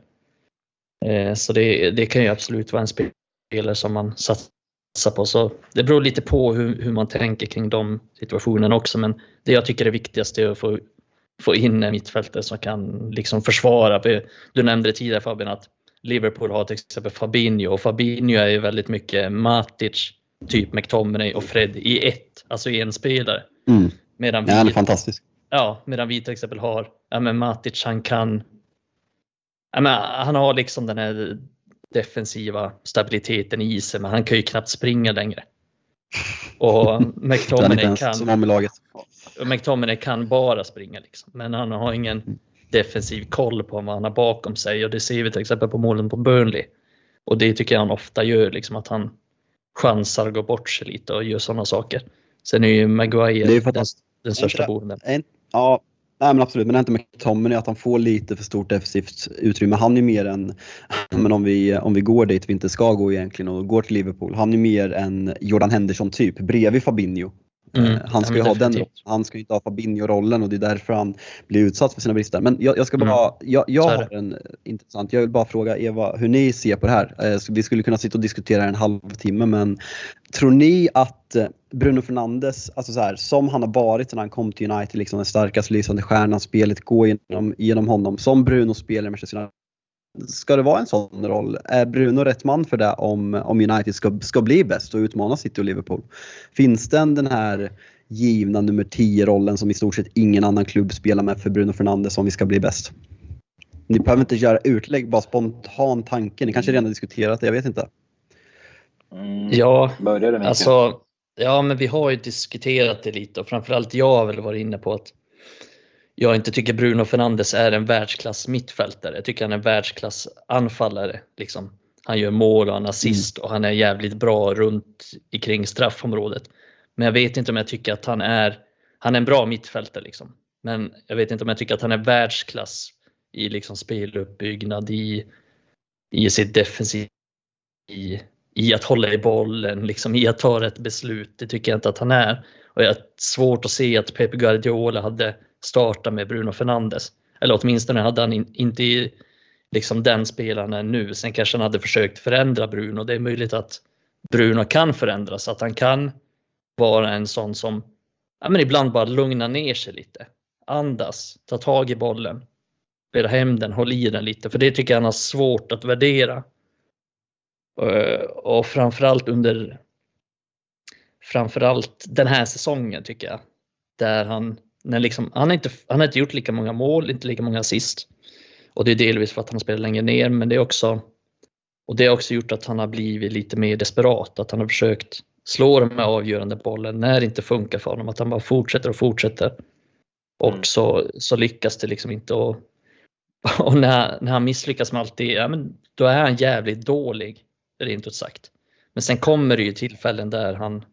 B: Eh, så det, det kan ju absolut vara en spelare som man satsar på. Så det beror lite på hur, hur man tänker kring de situationerna också. Men det jag tycker är viktigast är att få, få in en mittfältare som kan liksom försvara. Du nämnde tidigare Fabian att Liverpool har till exempel Fabinho och Fabinho är ju väldigt mycket Matic, typ McTominay och Fred i ett, alltså i en spelare.
C: Mm. Medan vi, ja, han är fantastisk.
B: Ja, medan vi till exempel har, ja men Matic han kan menar, han har liksom den här defensiva stabiliteten i sig, men han kan ju knappt springa längre. Och McTominay kan, McTominay kan bara springa, liksom. men han har ingen defensiv koll på vad han har bakom sig och det ser vi till exempel på målen på Burnley. Och det tycker jag han ofta gör, liksom att han chansar och går bort sig lite och gör sådana saker. Sen är ju Maguire den, den största boven.
C: Ja, Nej men absolut, men det är inte med Tommy att han får lite för stort defensivt utrymme. Han är mer än, men om vi, om vi går dit vi inte ska gå egentligen och går till Liverpool, han är mer en Jordan Henderson typ bredvid Fabinho. Mm, han ska ju ha den Han ska inte ha Fabinho-rollen och det är därför han blir utsatt för sina brister. Men jag, jag ska bara, mm. jag, jag har en intressant, jag vill bara fråga Eva hur ni ser på det här. Eh, vi skulle kunna sitta och diskutera en halvtimme men tror ni att eh, Bruno Fernandes, alltså så här, som han har varit när han kom till United, liksom den starkaste lysande stjärnan, spelet går genom, genom honom, som Bruno spelar i Manchester Ska det vara en sån roll? Är Bruno rätt man för det om, om United ska, ska bli bäst och utmana City och Liverpool? Finns den den här givna nummer 10-rollen som i stort sett ingen annan klubb spelar med för Bruno Fernandes om vi ska bli bäst? Ni behöver inte göra utlägg, bara spontan tanke. Ni kanske redan har diskuterat det, jag vet inte.
B: Mm. Ja, alltså, ja, men vi har ju diskuterat det lite och framförallt jag har väl varit inne på att jag inte tycker Bruno Fernandes är en världsklass mittfältare. Jag tycker han är en världsklass anfallare. Liksom. Han gör mål och han assist mm. och han är jävligt bra runt kring straffområdet. Men jag vet inte om jag tycker att han är, han är en bra mittfältare. Liksom. Men jag vet inte om jag tycker att han är världsklass i liksom speluppbyggnad, i, i sitt defensiv, i, i att hålla i bollen, liksom, i att ta rätt beslut. Det tycker jag inte att han är. Och jag har svårt att se att Pep Guardiola hade starta med Bruno Fernandes. Eller åtminstone hade han in, inte liksom den spelaren nu. Sen kanske han hade försökt förändra Bruno. Det är möjligt att Bruno kan förändras, att han kan vara en sån som ja, men ibland bara lugna ner sig lite. Andas, ta tag i bollen, spela hem den, håll i den lite. För det tycker jag han har svårt att värdera. Eh, och framförallt under framförallt den här säsongen tycker jag. Där han när liksom, han, har inte, han har inte gjort lika många mål, inte lika många assist. Och det är delvis för att han spelar längre ner, men det är också och det har också gjort att han har blivit lite mer desperat, att han har försökt slå de här avgörande bollen när det inte funkar för honom, att han bara fortsätter och fortsätter. Och
A: Mm.
B: så, så lyckas det liksom inte. Och, och när, när han misslyckas med allt det, ja, men då är han jävligt dålig, rent ut sagt. Men sen kommer det ju tillfällen där han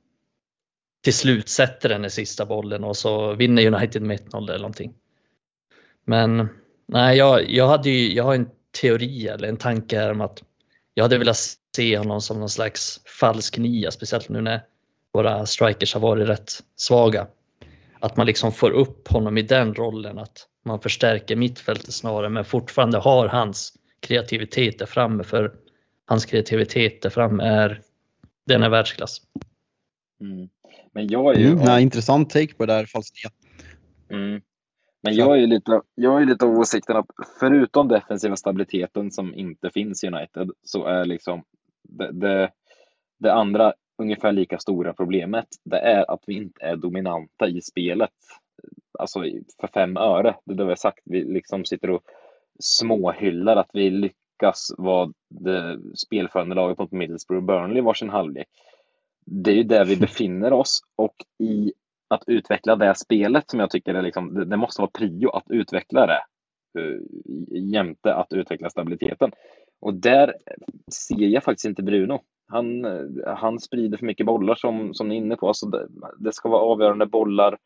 B: till slut sätter den i sista bollen och så vinner United med 1-0 eller någonting. Men nej, jag, jag, hade ju, jag har en teori eller en tanke här om att jag hade velat se honom som någon slags falsk nia, speciellt nu när våra strikers har varit rätt svaga. Att man liksom får upp honom i den rollen, att man förstärker mittfältet snarare men fortfarande har hans kreativitet där framme för hans kreativitet där framme är, den är världsklass.
A: Mm. Men jag är ju...
C: Mm, nej, intressant take på det där falska.
A: Mm. Men jag är ju lite, jag är lite av åsikten att förutom defensiva stabiliteten som inte finns i United så är liksom det, det, det andra ungefär lika stora problemet. Det är att vi inte är dominanta i spelet. Alltså för fem öre. Det är det vi har sagt. Vi liksom sitter och småhyllar att vi lyckas vara det spelförande laget mot Middlesbrough och Burnley varsin halvlek. Det är ju där vi befinner oss och i att utveckla det spelet som jag tycker är liksom, det, det måste vara prio att utveckla det. Uh, jämte att utveckla stabiliteten. Och där ser jag faktiskt inte Bruno. Han, eh, han sprider för mycket bollar som, som ni är inne på. Alltså det, det ska vara avgörande bollar.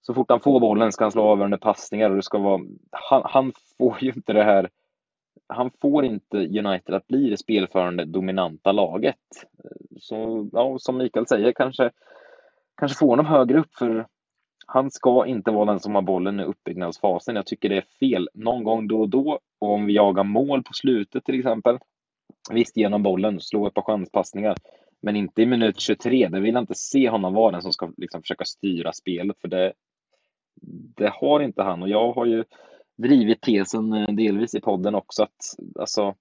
A: Så fort han får bollen ska han slå avgörande passningar och det ska vara, han, han får ju inte det här han får inte United att bli det spelförande dominanta laget. Så ja, som Mikael säger, kanske, kanske få honom högre upp för han ska inte vara den som har bollen i uppbyggnadsfasen. Jag tycker det är fel någon gång då och då. Och om vi jagar mål på slutet till exempel. Visst, genom bollen, slå ett par chanspassningar. Men inte i minut 23. Där vill jag inte se honom vara den som ska liksom försöka styra spelet. För det, det har inte han. Och jag har ju drivit tesen eh, delvis i podden också att alltså,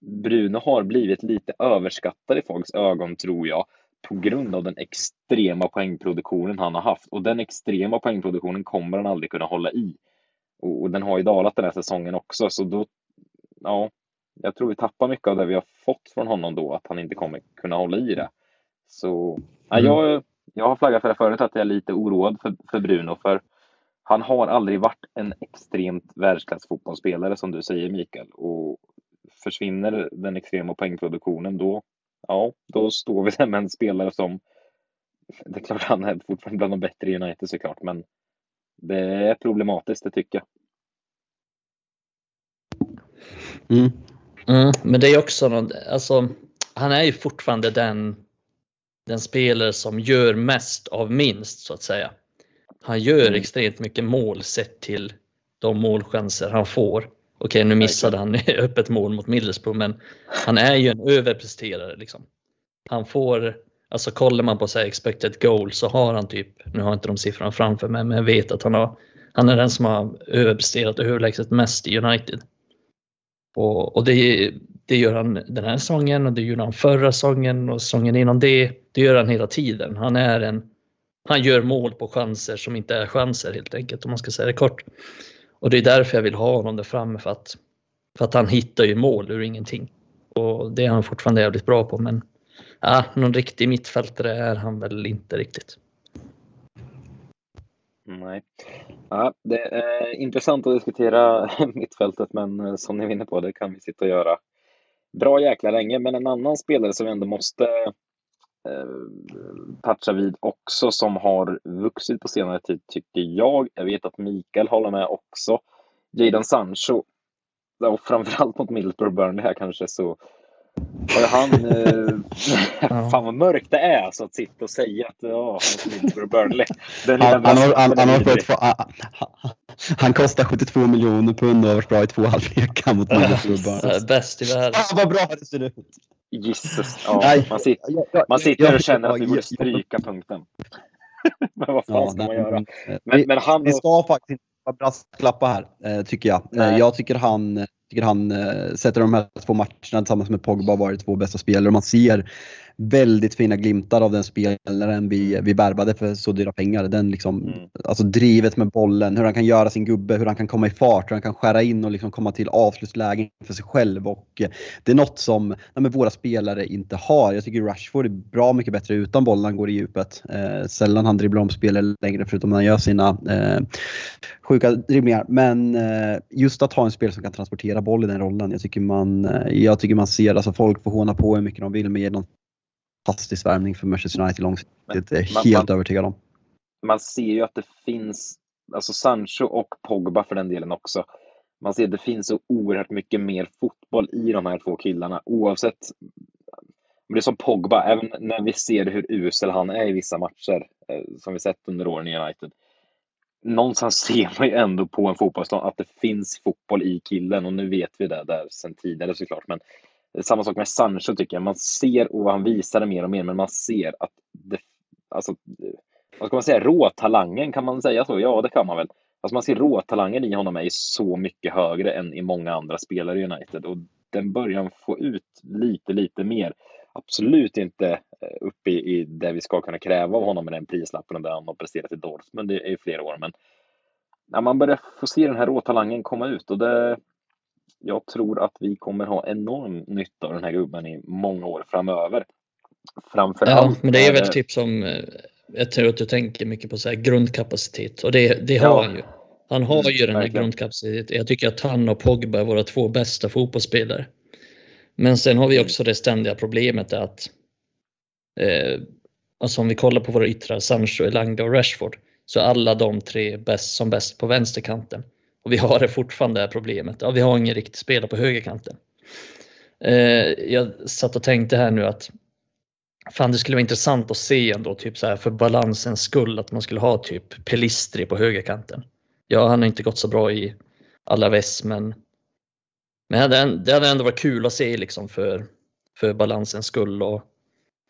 A: Bruno har blivit lite överskattad i folks ögon tror jag på grund av den extrema poängproduktionen han har haft och den extrema poängproduktionen kommer han aldrig kunna hålla i. Och, och den har ju dalat den här säsongen också så då, ja, jag tror vi tappar mycket av det vi har fått från honom då att han inte kommer kunna hålla i det. Så ja,
C: Mm.
A: jag, jag har flaggat för det förut att jag är lite oroad för, för Bruno för han har aldrig varit en extremt världsklass fotbollsspelare som du säger Mikael och försvinner den extrema poängproduktionen då, ja, då står vi där med en spelare som det är klart han är fortfarande bland de bättre i United såklart, men det är problematiskt, det tycker jag.
C: Mm.
B: Mm, men det är också något, alltså, han är ju fortfarande den, den spelare som gör mest av minst så att säga. Han gör
A: Mm.
B: extremt mycket mål sett till de målchanser han får. Okej, nu missade han öppet mål mot Middlesbrough, men han är ju en överpresterare. Liksom. Han får, alltså kollar man på så expected goal så har han typ, nu har jag inte de siffrorna framför mig, men jag vet att han, har, han är den som har överpresterat överlägset mest i United. Och, och det, det gör han den här säsongen och det gjorde han förra säsongen och säsongen innan det. Det gör han hela tiden. Han är en han gör mål på chanser som inte är chanser helt enkelt om man ska säga det kort. Och det är därför jag vill ha honom där framme för att, för att han hittar ju mål ur ingenting. Och det är han fortfarande jävligt bra på men ja, någon riktig mittfältare är han väl inte riktigt.
A: Nej. Ja, det är intressant att diskutera mittfältet, men eh, som ni är inne på, det kan vi sitta och göra bra jäkla länge. Men en annan spelare som vi ändå måste toucha vid också, som har vuxit på senare tid, tycker jag. Jag vet att Mikael håller med också. Jadon Sancho, och framförallt mot Middlesbrough Burnley här kanske, så har han... Eh. Fan vad mörkt det är alltså, att sitta och säga att ja, Middlesbrough Burnley. Den
C: Han, han, har, han, han, har fått, han, han- han kostar 72 miljoner pund och har varit bra i två halvlekar mot Middlesbrough Burnley.
B: Bäst i världen.
C: Ah, vad bra det ser ut!
A: Jesus. Ja,
C: Nej.
A: man, sitter, man sitter och känner att vi borde stryka punkten. Men vad fan
C: Ja,
A: ska man göra?
C: men,
A: Men,
C: vi,
A: men han
C: vi ska faktiskt brasklappa här, eh, tycker jag. Eh,
A: Nej.
C: jag tycker han, tycker han eh, sätter de här två matcherna tillsammans med Pogba varit två bästa spelare. Man ser väldigt fina glimtar av den spelaren vi, vi värvade för så dyra pengar. Den liksom,
A: Mm.
C: Alltså drivet med bollen, hur han kan göra sin gubbe, hur han kan komma i fart, hur han kan skära in och liksom komma till avslutslägen för sig själv. Och eh, det är något som nej, våra spelare inte har. Jag tycker Rashford är bra mycket bättre utan bollen han går i djupet. Eh, sällan han dribblar om spelare längre förutom när han gör sina eh, sjuka dribblingar. Men eh, just att ha en spelare som kan transportera boll i den rollen. Jag tycker man, eh, jag tycker man ser, alltså folk får håna på hur mycket de vill men ger någon fantastisk värvning för Manchester United långsiktigt. Det är jag helt
A: man-
C: övertygad om.
A: man ser ju att det finns, alltså Sancho och Pogba för den delen också. Man ser att det finns så oerhört mycket mer fotboll i de här två killarna oavsett. Men det är som Pogba, även när vi ser hur usel han är i vissa matcher eh, som vi sett under åren i United. Någonstans ser man ju ändå på en fotbollsplan att det finns fotboll i killen och nu vet vi det där sedan tidigare såklart. Men samma sak med Sancho tycker jag. Man ser och han visar det mer och mer, men man ser att det, alltså, vad ska man säga, råtalangen, kan man säga så? Ja, det kan man väl. Alltså man ser råtalangen i honom är ju så mycket högre än i många andra spelare i United och den börjar få ut lite, lite mer. Absolut inte eh, uppe i, i det vi ska kunna kräva av honom med den prislappen och det han har presterat i Dortmund det är ju flera år. Men när man börjar få se den här råtalangen komma ut och det, jag tror att vi kommer ha enorm nytta av den här gubben i många år framöver. Framför
B: Ja, men det är väl typ som, eh, jag tror att du tänker mycket på så grundkapacitet och det, det har
A: Ja.
B: han ju. Han har ju den här
A: verkligen.
B: grundkapaciteten. Jag tycker att han och Pogba är våra två bästa fotbollsspelare. Men sen har vi
A: Mm.
B: också det ständiga problemet att eh, alltså om vi kollar på våra yttrar, Sancho, Elanga och Rashford, så är alla de tre bäst som bäst på vänsterkanten. Och vi har det fortfarande det här problemet. Ja, vi har ingen riktig spelare på högerkanten. Eh, jag satt och tänkte här nu att Fan, det skulle vara intressant att se ändå, typ så här för balansens skull, att man skulle ha typ Pelistri på högerkanten. Ja, han har inte gått så bra i Alaves, men, men det hade- det hade ändå varit kul att se liksom för, för balansens skull. Och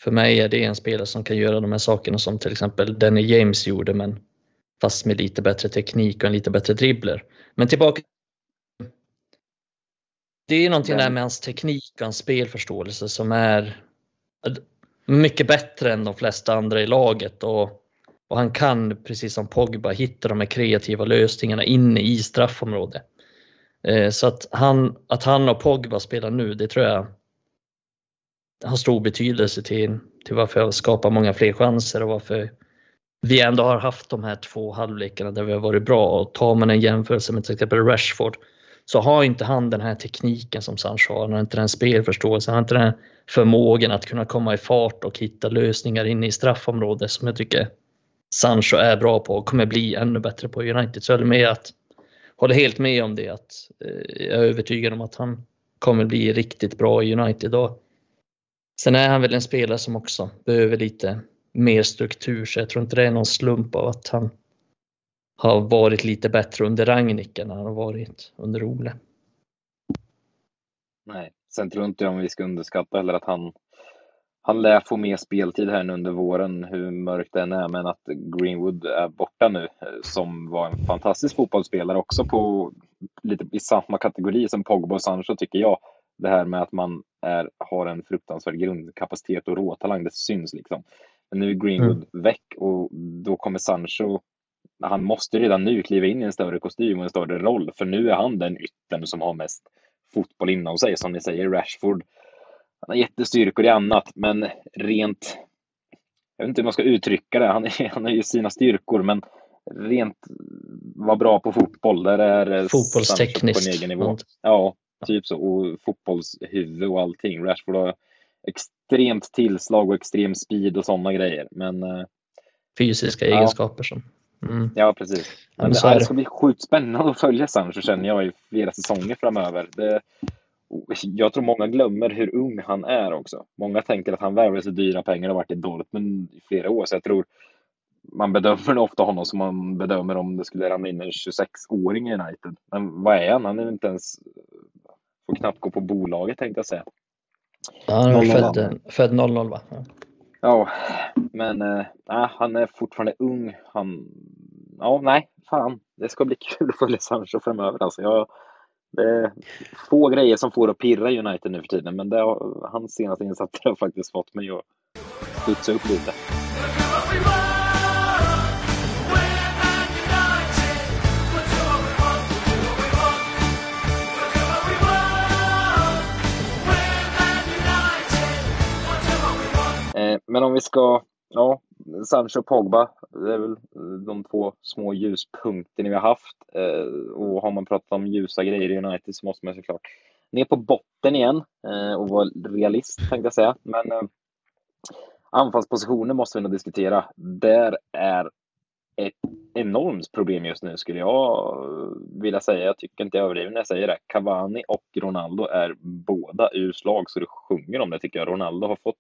B: för mig är det en spelare som kan göra de här sakerna som till exempel Danny James gjorde, men fast med lite bättre teknik och en lite bättre dribbler. Men tillbaka det är någonting där med hans teknik och hans spelförståelse som är mycket bättre än de flesta andra i laget och, och han kan, precis som Pogba, hitta de här kreativa lösningarna inne i straffområdet. Eh, så att han, att han och Pogba spelar nu, det tror jag har stor betydelse till, till varför jag skapar många fler chanser och varför vi ändå har haft de här två halvlekarna där vi har varit bra. Och tar man en jämförelse med till exempel Rashford så har inte han den här tekniken som Sancho har. Han har inte den spelförståelsen, han har inte den här förmågan att kunna komma i fart och hitta lösningar inne i straffområdet som jag tycker Sancho är bra på och kommer bli ännu bättre på i United. Så jag håller, med att, håller helt med om det. Att, eh, jag är övertygad om att han kommer bli riktigt bra i United. Och sen är han väl en spelare som också behöver lite mer struktur så jag tror inte det är någon slump av att han har varit lite bättre under Rangnick än han har varit under Ole.
A: Nej, sen tror inte jag om vi ska underskatta heller att han han lär få mer speltid här nu under våren, hur mörkt det än är, men att Greenwood är borta nu, eh, som var en fantastisk fotbollsspelare också på lite i samma kategori som Pogba och Sancho tycker jag. Det här med att man är, har en fruktansvärd grundkapacitet och råtalang, det syns liksom. Men nu är Greenwood väck och då kommer Sancho han måste redan nu kliva in i en större kostym och en större roll, för nu är han den yttern som har mest fotboll inom sig. Som ni säger, Rashford, han har jättestyrkor i annat, men rent, jag vet inte hur man ska uttrycka det, han, är, han har ju sina styrkor, men rent vara bra på fotboll, där är
B: Fotbollstekniskt.
A: Sancho på en egen nivå. Ja, typ så. Och fotbollshuvud och allting. Rashford har extremt tillslag och extrem speed och sådana grejer. Men eh,
B: Fysiska
A: Ja.
B: egenskaper som... Mm.
A: ja, precis. Men
B: men
A: det,
B: det.
A: ska bli sjukt spännande att följa Sancho känner jag i flera säsonger framöver. Det, jag tror många glömmer hur ung han är också. Många tänker att han värvade sig dyra pengar och varit i Dortmund i flera år. Så jag tror man bedömer ofta honom som man bedömer om det skulle ramla in en 26-åring i United. Men vad är han? Han är inte ens... Får knappt gå på bolaget tänkte jag säga.
B: Ja, han är
C: 00,
B: född, född 00 va? Ja.
A: Ja, men äh, han är fortfarande ung. Han, ja, nej, fan. Det ska bli kul att följa Sancho framöver. Alltså, jag, det är få grejer som får att pirra United nu för tiden, men det har, hans senaste insatser har faktiskt fått mig att studsa upp lite. Eh, men om vi ska, ja, Sancho och Pogba, det är väl de två små ljuspunkterna vi har haft. Eh, och har man pratat om ljusa grejer i United så måste man såklart ner på botten igen eh, och vara realist tänkte jag säga. Men anfallspositioner måste vi nog diskutera. Där är ett enormt problem just nu skulle jag vilja säga. Jag tycker inte jag överdriver när jag säger det. Cavani och Ronaldo är båda ur slag så det sjunger om det tycker jag. Ronaldo har fått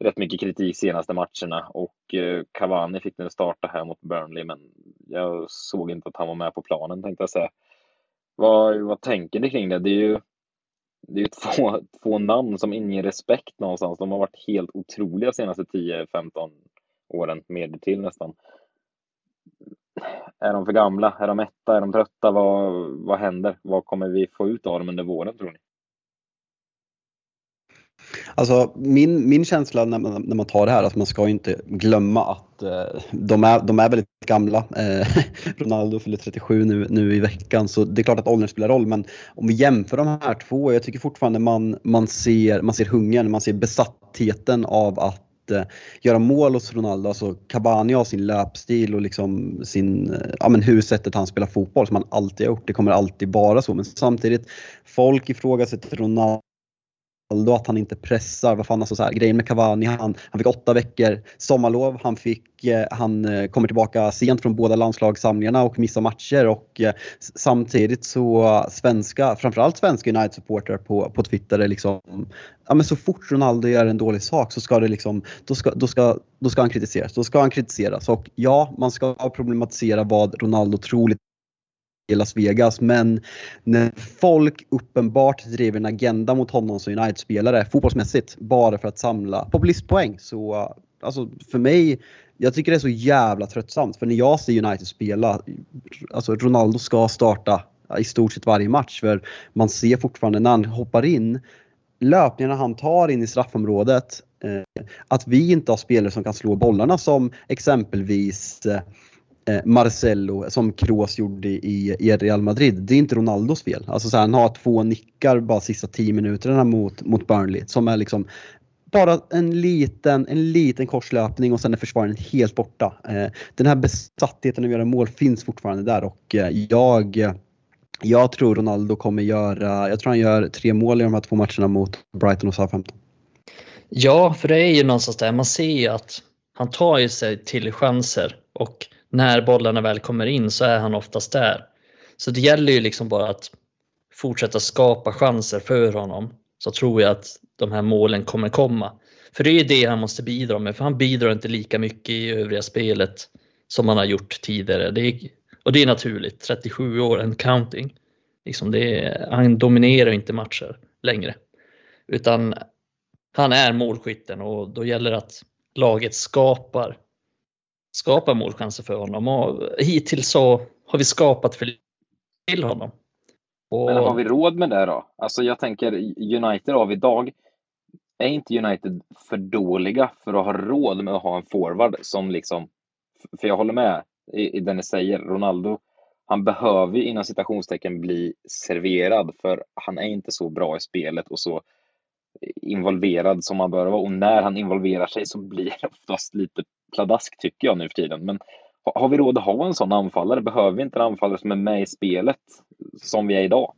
A: rätt mycket kritik senaste matcherna och eh, Cavani fick nu starta här mot Burnley men jag såg inte att han var med på planen tänkte jag säga. Vad, vad tänker ni kring det? Det är ju, det är ju två, två namn som inger respekt någonstans. De har varit helt otroliga senaste 10-15 åren, med till nästan. Är de för gamla? Är de mätta? Är de trötta? Vad, vad händer? Vad kommer vi få ut av dem under våren tror ni?
C: Alltså min, min känsla när man, när man tar det här, att man ska inte glömma att eh, de, är, de är väldigt gamla. Eh, Ronaldo fyller 37 nu, nu i veckan så det är klart att åldern spelar roll men om vi jämför de här två, jag tycker fortfarande man, man, ser, man ser hungern, man ser besattheten av att eh, göra mål hos Ronaldo. Alltså Cavani har sin löpstil och liksom sin, eh, ja men hur sättet han spelar fotboll som han alltid har gjort. Det kommer alltid vara så men samtidigt folk ifrågasätter Ronaldo att han inte pressar. Vad fan, alltså så här, grejen med Cavani, han, han fick åtta veckor sommarlov. Han, fick, eh, han eh, kommer tillbaka sent från båda landslagssamlingarna och missar matcher. Och eh, samtidigt så eh, svenska, framförallt svenska United-supportrar på, på Twitter är liksom, ja men så fort Ronaldo gör en dålig sak så ska det liksom, då ska, då ska, då ska han kritiseras. Då ska han kritiseras. Och ja, man ska problematisera vad Ronaldo troligt i Las Vegas. Men när folk uppenbart driver en agenda mot honom som United-spelare fotbollsmässigt bara för att samla populistpoäng så alltså för mig jag tycker det är så jävla tröttsamt för när jag ser United spela, alltså Ronaldo ska starta i stort sett varje match för man ser fortfarande när han hoppar in löpningarna han tar in i straffområdet, eh, att vi inte har spelare som kan slå bollarna som exempelvis eh, Eh, Marcelo som Kroos gjorde i, i Real Madrid. Det är inte Ronaldos fel. Alltså så här, han har två nickar bara sista 10 minuterna mot, mot Burnley som är liksom bara en liten, en liten korslöpning och sen är försvararen helt borta. Eh, den här besattheten att göra mål finns fortfarande där och eh, jag jag tror Ronaldo kommer göra, jag tror han gör tre mål i de här två matcherna mot Brighton och Southampton.
B: Ja, för det är ju någonstans där man ser ju att han tar ju sig till chanser och när bollarna väl kommer in så är han oftast där. Så det gäller ju liksom bara att fortsätta skapa chanser för honom så tror jag att de här målen kommer komma. För det är ju det han måste bidra med, för han bidrar inte lika mycket i övriga spelet som han har gjort tidigare. Det är, och det är naturligt, 37 år and counting. Liksom det han dominerar inte matcher längre. Utan han är målskytten och då gäller det att laget skapar skapa målchanser för honom och hittills så har vi skapat för till honom.
A: Och... Men har vi råd med det då? Alltså jag tänker United av idag, är inte United för dåliga för att ha råd med att ha en forward som liksom, för jag håller med i, i det ni säger, Ronaldo, han behöver ju inom citationstecken bli serverad för han är inte så bra i spelet och så involverad som han bör vara och när han involverar sig så blir det oftast lite pladask tycker jag nu för tiden. Men har vi råd att ha en sån anfallare? Behöver vi inte en anfallare som är med i spelet som vi är idag?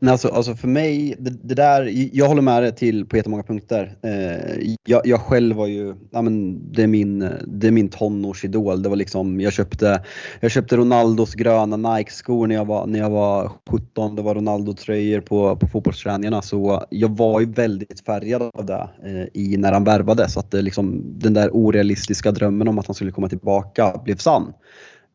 C: Nej, alltså, alltså för mig, det, det, där, jag håller med dig till på jättemånga punkter. Eh, jag, jag, själv var ju, ja, men det, är min, det är min tonårsidol. Det var liksom, jag, köpte, jag köpte Ronaldos gröna Nike-skor när jag var, när jag var 17. Det var Ronaldo-tröjor på, på fotbollsträningarna. Så jag var ju väldigt färgad av det eh, i, när han värvade. Så att det liksom, den där orealistiska drömmen om att han skulle komma tillbaka blev sann.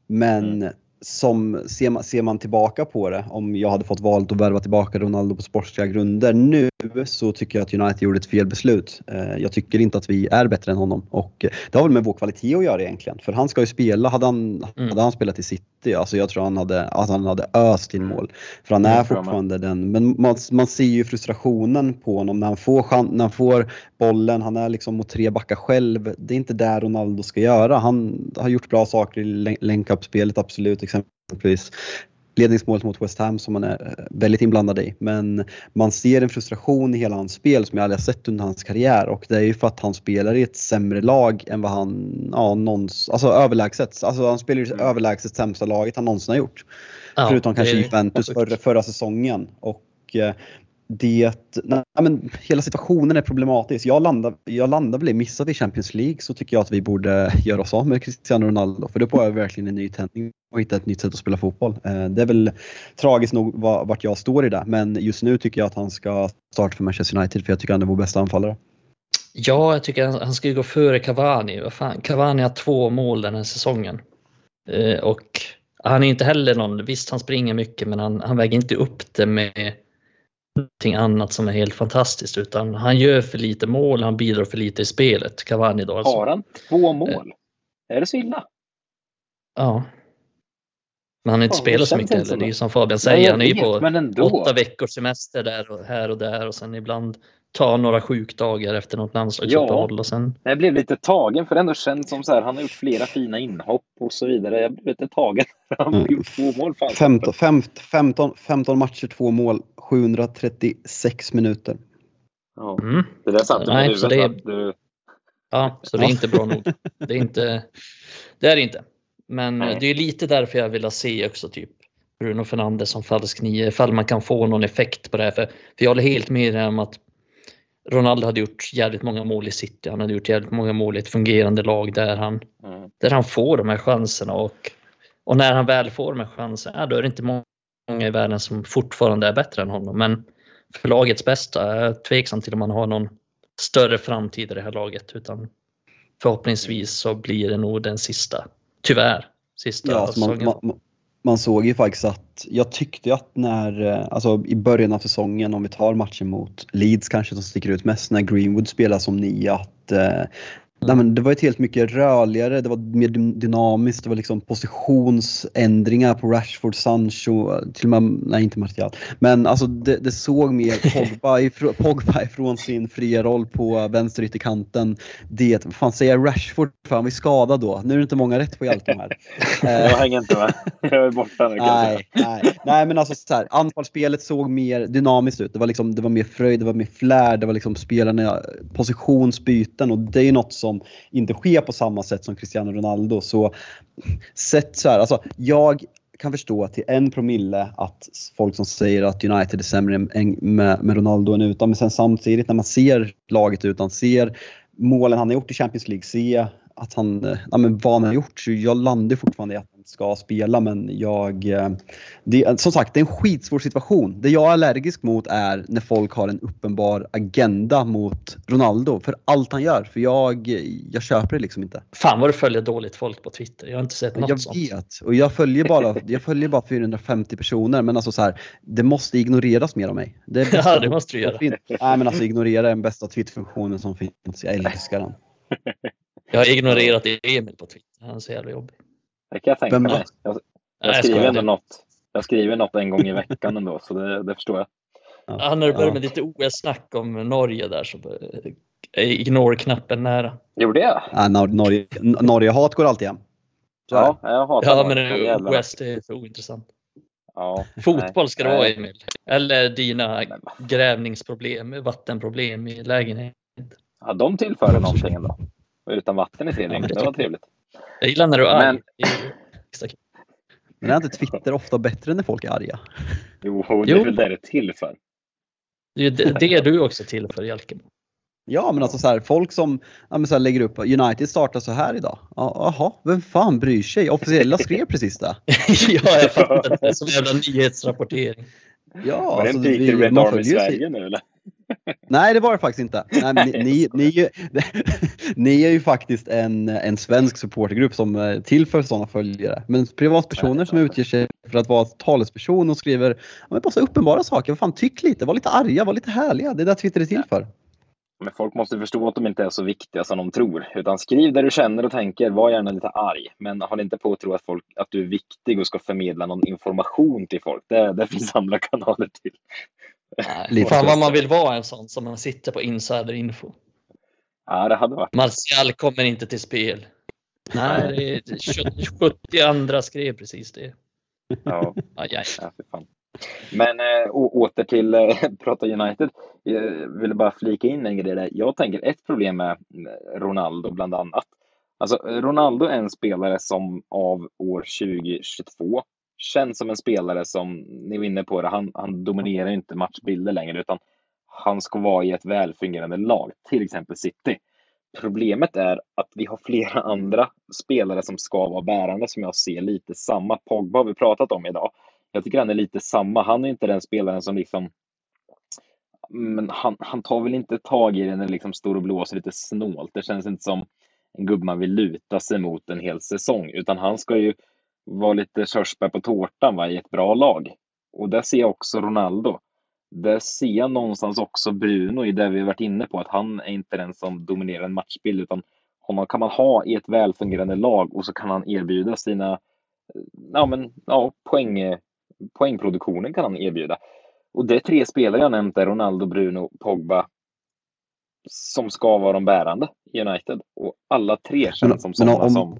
C: Men mm som ser man, ser man tillbaka på det, om jag hade fått valt att värva tillbaka Ronaldo på sportsliga grunder nu så tycker jag att United gjorde ett fel beslut. Eh, jag tycker inte att vi är bättre än honom och det har väl med vår kvalitet att göra egentligen. För han ska ju spela, hade han, mm. hade han spelat i City, alltså jag tror han hade, att han hade öst in mål. För han är fortfarande den, men man, man ser ju frustrationen på honom när han, får, när han får bollen, han är liksom mot tre backar själv. Det är inte där Ronaldo ska göra. Han har gjort bra saker i länk-up-spelet absolut exempelvis ledningsmålet mot West Ham som han är eh, väldigt inblandad i. Men man ser en frustration i hela hans spel som jag aldrig har sett under hans karriär och det är ju för att han spelar i ett sämre lag än vad han, ja, någons, alltså överlägset. Alltså han spelar i det mm. överlägset sämsta laget han någonsin har gjort. Ja, Förutom kanske Juventus förra, förra säsongen. Och eh, det, nej, men hela situationen är problematisk. Jag landar, jag landar väl i, missar vi Champions League så tycker jag att vi borde göra oss av med Cristiano Ronaldo för då får jag verkligen en ny tändning och hitta ett nytt sätt att spela fotboll. Eh, det är väl tragiskt nog vart jag står i det men just nu tycker jag att han ska starta för Manchester United för jag tycker han är vår bästa anfallare.
B: Ja, jag tycker han ska gå före Cavani. Vad fan, Cavani har två mål den här säsongen. Eh, och han är inte heller någon, visst han springer mycket men han, han väger inte upp det med någonting annat som är helt fantastiskt utan han gör för lite mål, han bidrar för lite i spelet. Cavani då
A: alltså. Har han två mål? Är det så illa?
B: Ja. Men han har inte ja, spelat så mycket heller. Det är ju som Fabian säger, han är ju på åtta veckors semester där och här och där och sen ibland ta några sjukdagar efter något landslagsuppehåll ja, och sen...
A: Jag blev lite tagen för det ändå känns som så här, han har gjort flera fina inhopp och så vidare. Jag blev lite tagen han har mm. gjort två mål.
C: 15, 15, 15 matcher, två mål, 736 minuter.
A: Ja, mm. det där satt Nej, huvudet.
B: Det Ja, så det är inte bra nog. Det är inte, det är det inte. Men Nej. det är lite därför jag vill se också typ Bruno Fernandes som falsk nio, ifall man kan få någon effekt på det här. För, för jag håller helt med om att Ronaldo hade gjort jävligt många mål i City. Han hade gjort jävligt många mål i ett fungerande lag där han, mm. där han får de här chanserna. Och, och när han väl får de här chanserna, då är det inte många i världen som fortfarande är bättre än honom. Men för lagets bästa är jag tveksam till om man har någon större framtid i det här laget. Utan förhoppningsvis så blir det nog den sista, tyvärr, sista
C: ja, säsongen. Man, man, man såg ju faktiskt att, jag tyckte att när, eh, alltså i början av säsongen om vi tar matchen mot Leeds kanske som sticker ut mest när Greenwood spelar som nia att eh, Nej, men det var ett helt mycket rörligare, det var mer dynamiskt, det var liksom positionsändringar på Rashford, Sancho, till och med, nej inte Martial. Men alltså det, det såg mer Pogba, ifrån, Pogba ifrån sin fria roll på vänster ytterkanten. Det, vad fan säger Rashford för han var skadad då. Nu är det inte många rätt på hjälten här.
A: jag hänger inte med. Jag är borta nu
C: nej, nej, nej men alltså så här, anfallsspelet såg mer dynamiskt ut. Det var liksom, det var mer fröjd, det var mer flärd, det var liksom spelarna positionsbyten och det är något som som inte sker på samma sätt som Cristiano Ronaldo. Så sett så här, alltså jag kan förstå till en promille att folk som säger att United är sämre med, med Ronaldo än utan, men sen samtidigt när man ser laget utan, ser målen han har gjort i Champions League, se att han, eh, ja, men vad han har gjort. Så jag landar fortfarande i att han ska spela men jag... Eh, det, som sagt, det är en skitsvår situation. Det jag är allergisk mot är när folk har en uppenbar agenda mot Ronaldo för allt han gör. För jag, jag köper det liksom inte.
B: Fan vad du följer dåligt folk på Twitter. Jag har inte sett något
C: jag
B: sånt.
C: Jag vet och jag följer, bara, jag följer bara 450 personer men alltså så här, det måste ignoreras mer av mig.
B: Det ja det måste du göra.
C: Nej men alltså ignorera är den bästa Twitterfunktionen som finns. Jag älskar den.
B: Jag har ignorerat Emil på Twitter. Han är så jävla jobbig.
A: Det kan jag tänka mig. Jag, jag, skriver ändå något. Jag skriver något en gång i veckan ändå, så det, det förstår jag.
B: Ja, när du började med lite OS-snack om Norge där så är ignore-knappen nära.
A: Gjorde jag?
C: Ja, Norge, Norge-hat går alltid hem.
A: Ja, jag hatar
B: Ja, men OS det är för ointressant. Ja, Fotboll ska det vara Emil. Eller dina grävningsproblem, vattenproblem i lägenheten.
A: Ja, de tillför någonting ändå utan vatten i tredje. Det var trevligt.
B: Jag gillar när du är arg.
C: Men är inte Twitter ofta bättre när folk är arga?
A: Jo, det är väl det det är till för.
B: Det är det du också till för, Jalke.
C: Ja, men alltså så här, folk som ja, men så här, lägger upp United startar så här idag. Jaha, vem fan bryr sig? Officiella skrev precis det.
B: ja, jag fattar. Det är som jävla nyhetsrapportering.
A: Ja, Var det en alltså, Peter Red Army Sverige nu eller?
C: Nej, det var det faktiskt inte. Nej, ni, ni, ni, ni, är ju faktiskt en, en svensk supportergrupp som är till för sådana följare. Men privatpersoner som utger sig för att vara talesperson och skriver ja, bara så uppenbara saker. Vad fan, tyck lite, var lite arga, var lite härliga. Det är det Twitter är till för.
A: Men folk måste förstå att de inte är så viktiga som de tror. Utan skriv där du känner och tänker, var gärna lite arg. Men håll inte på att tro att, folk, att du är viktig och ska förmedla någon information till folk. Det, det finns andra kanaler till.
B: Nej, fan vad man vill vara en sån som man sitter på insiderinfo.
A: Ja, det hade varit.
B: Martial kommer inte till spel. Nej, det är 70 andra skrev precis det.
A: Ja,
B: aj, aj.
A: ja för fan. Men äh, åter till äh, prata United. Jag ville bara flika in en grej där. Jag tänker ett problem med eh, Ronaldo bland annat. Alltså Ronaldo är en spelare som av år 2022 känns som en spelare som, ni var inne på det, han, han dominerar inte matchbilder längre utan han ska vara i ett välfungerande lag, till exempel City. Problemet är att vi har flera andra spelare som ska vara bärande som jag ser lite samma. Pogba har vi pratat om idag. Jag tycker han är lite samma. Han är inte den spelaren som liksom men han, han tar väl inte tag i den när det liksom står och blåser lite snålt. Det känns inte som en gubbe man vill luta sig mot en hel säsong, utan han ska ju vara lite körsbär på tårtan va, i ett bra lag. Och där ser jag också Ronaldo. Där ser jag någonstans också Bruno i det vi varit inne på, att han är inte den som dominerar en matchbild, utan honom kan man ha i ett välfungerande lag och så kan han erbjuda sina ja, men, ja, poäng, poängproduktionen kan han erbjuda. Och det är tre spelare jag nämnt där, Ronaldo, Bruno, Pogba, som ska vara de bärande i United. Och alla tre känns som sådana som...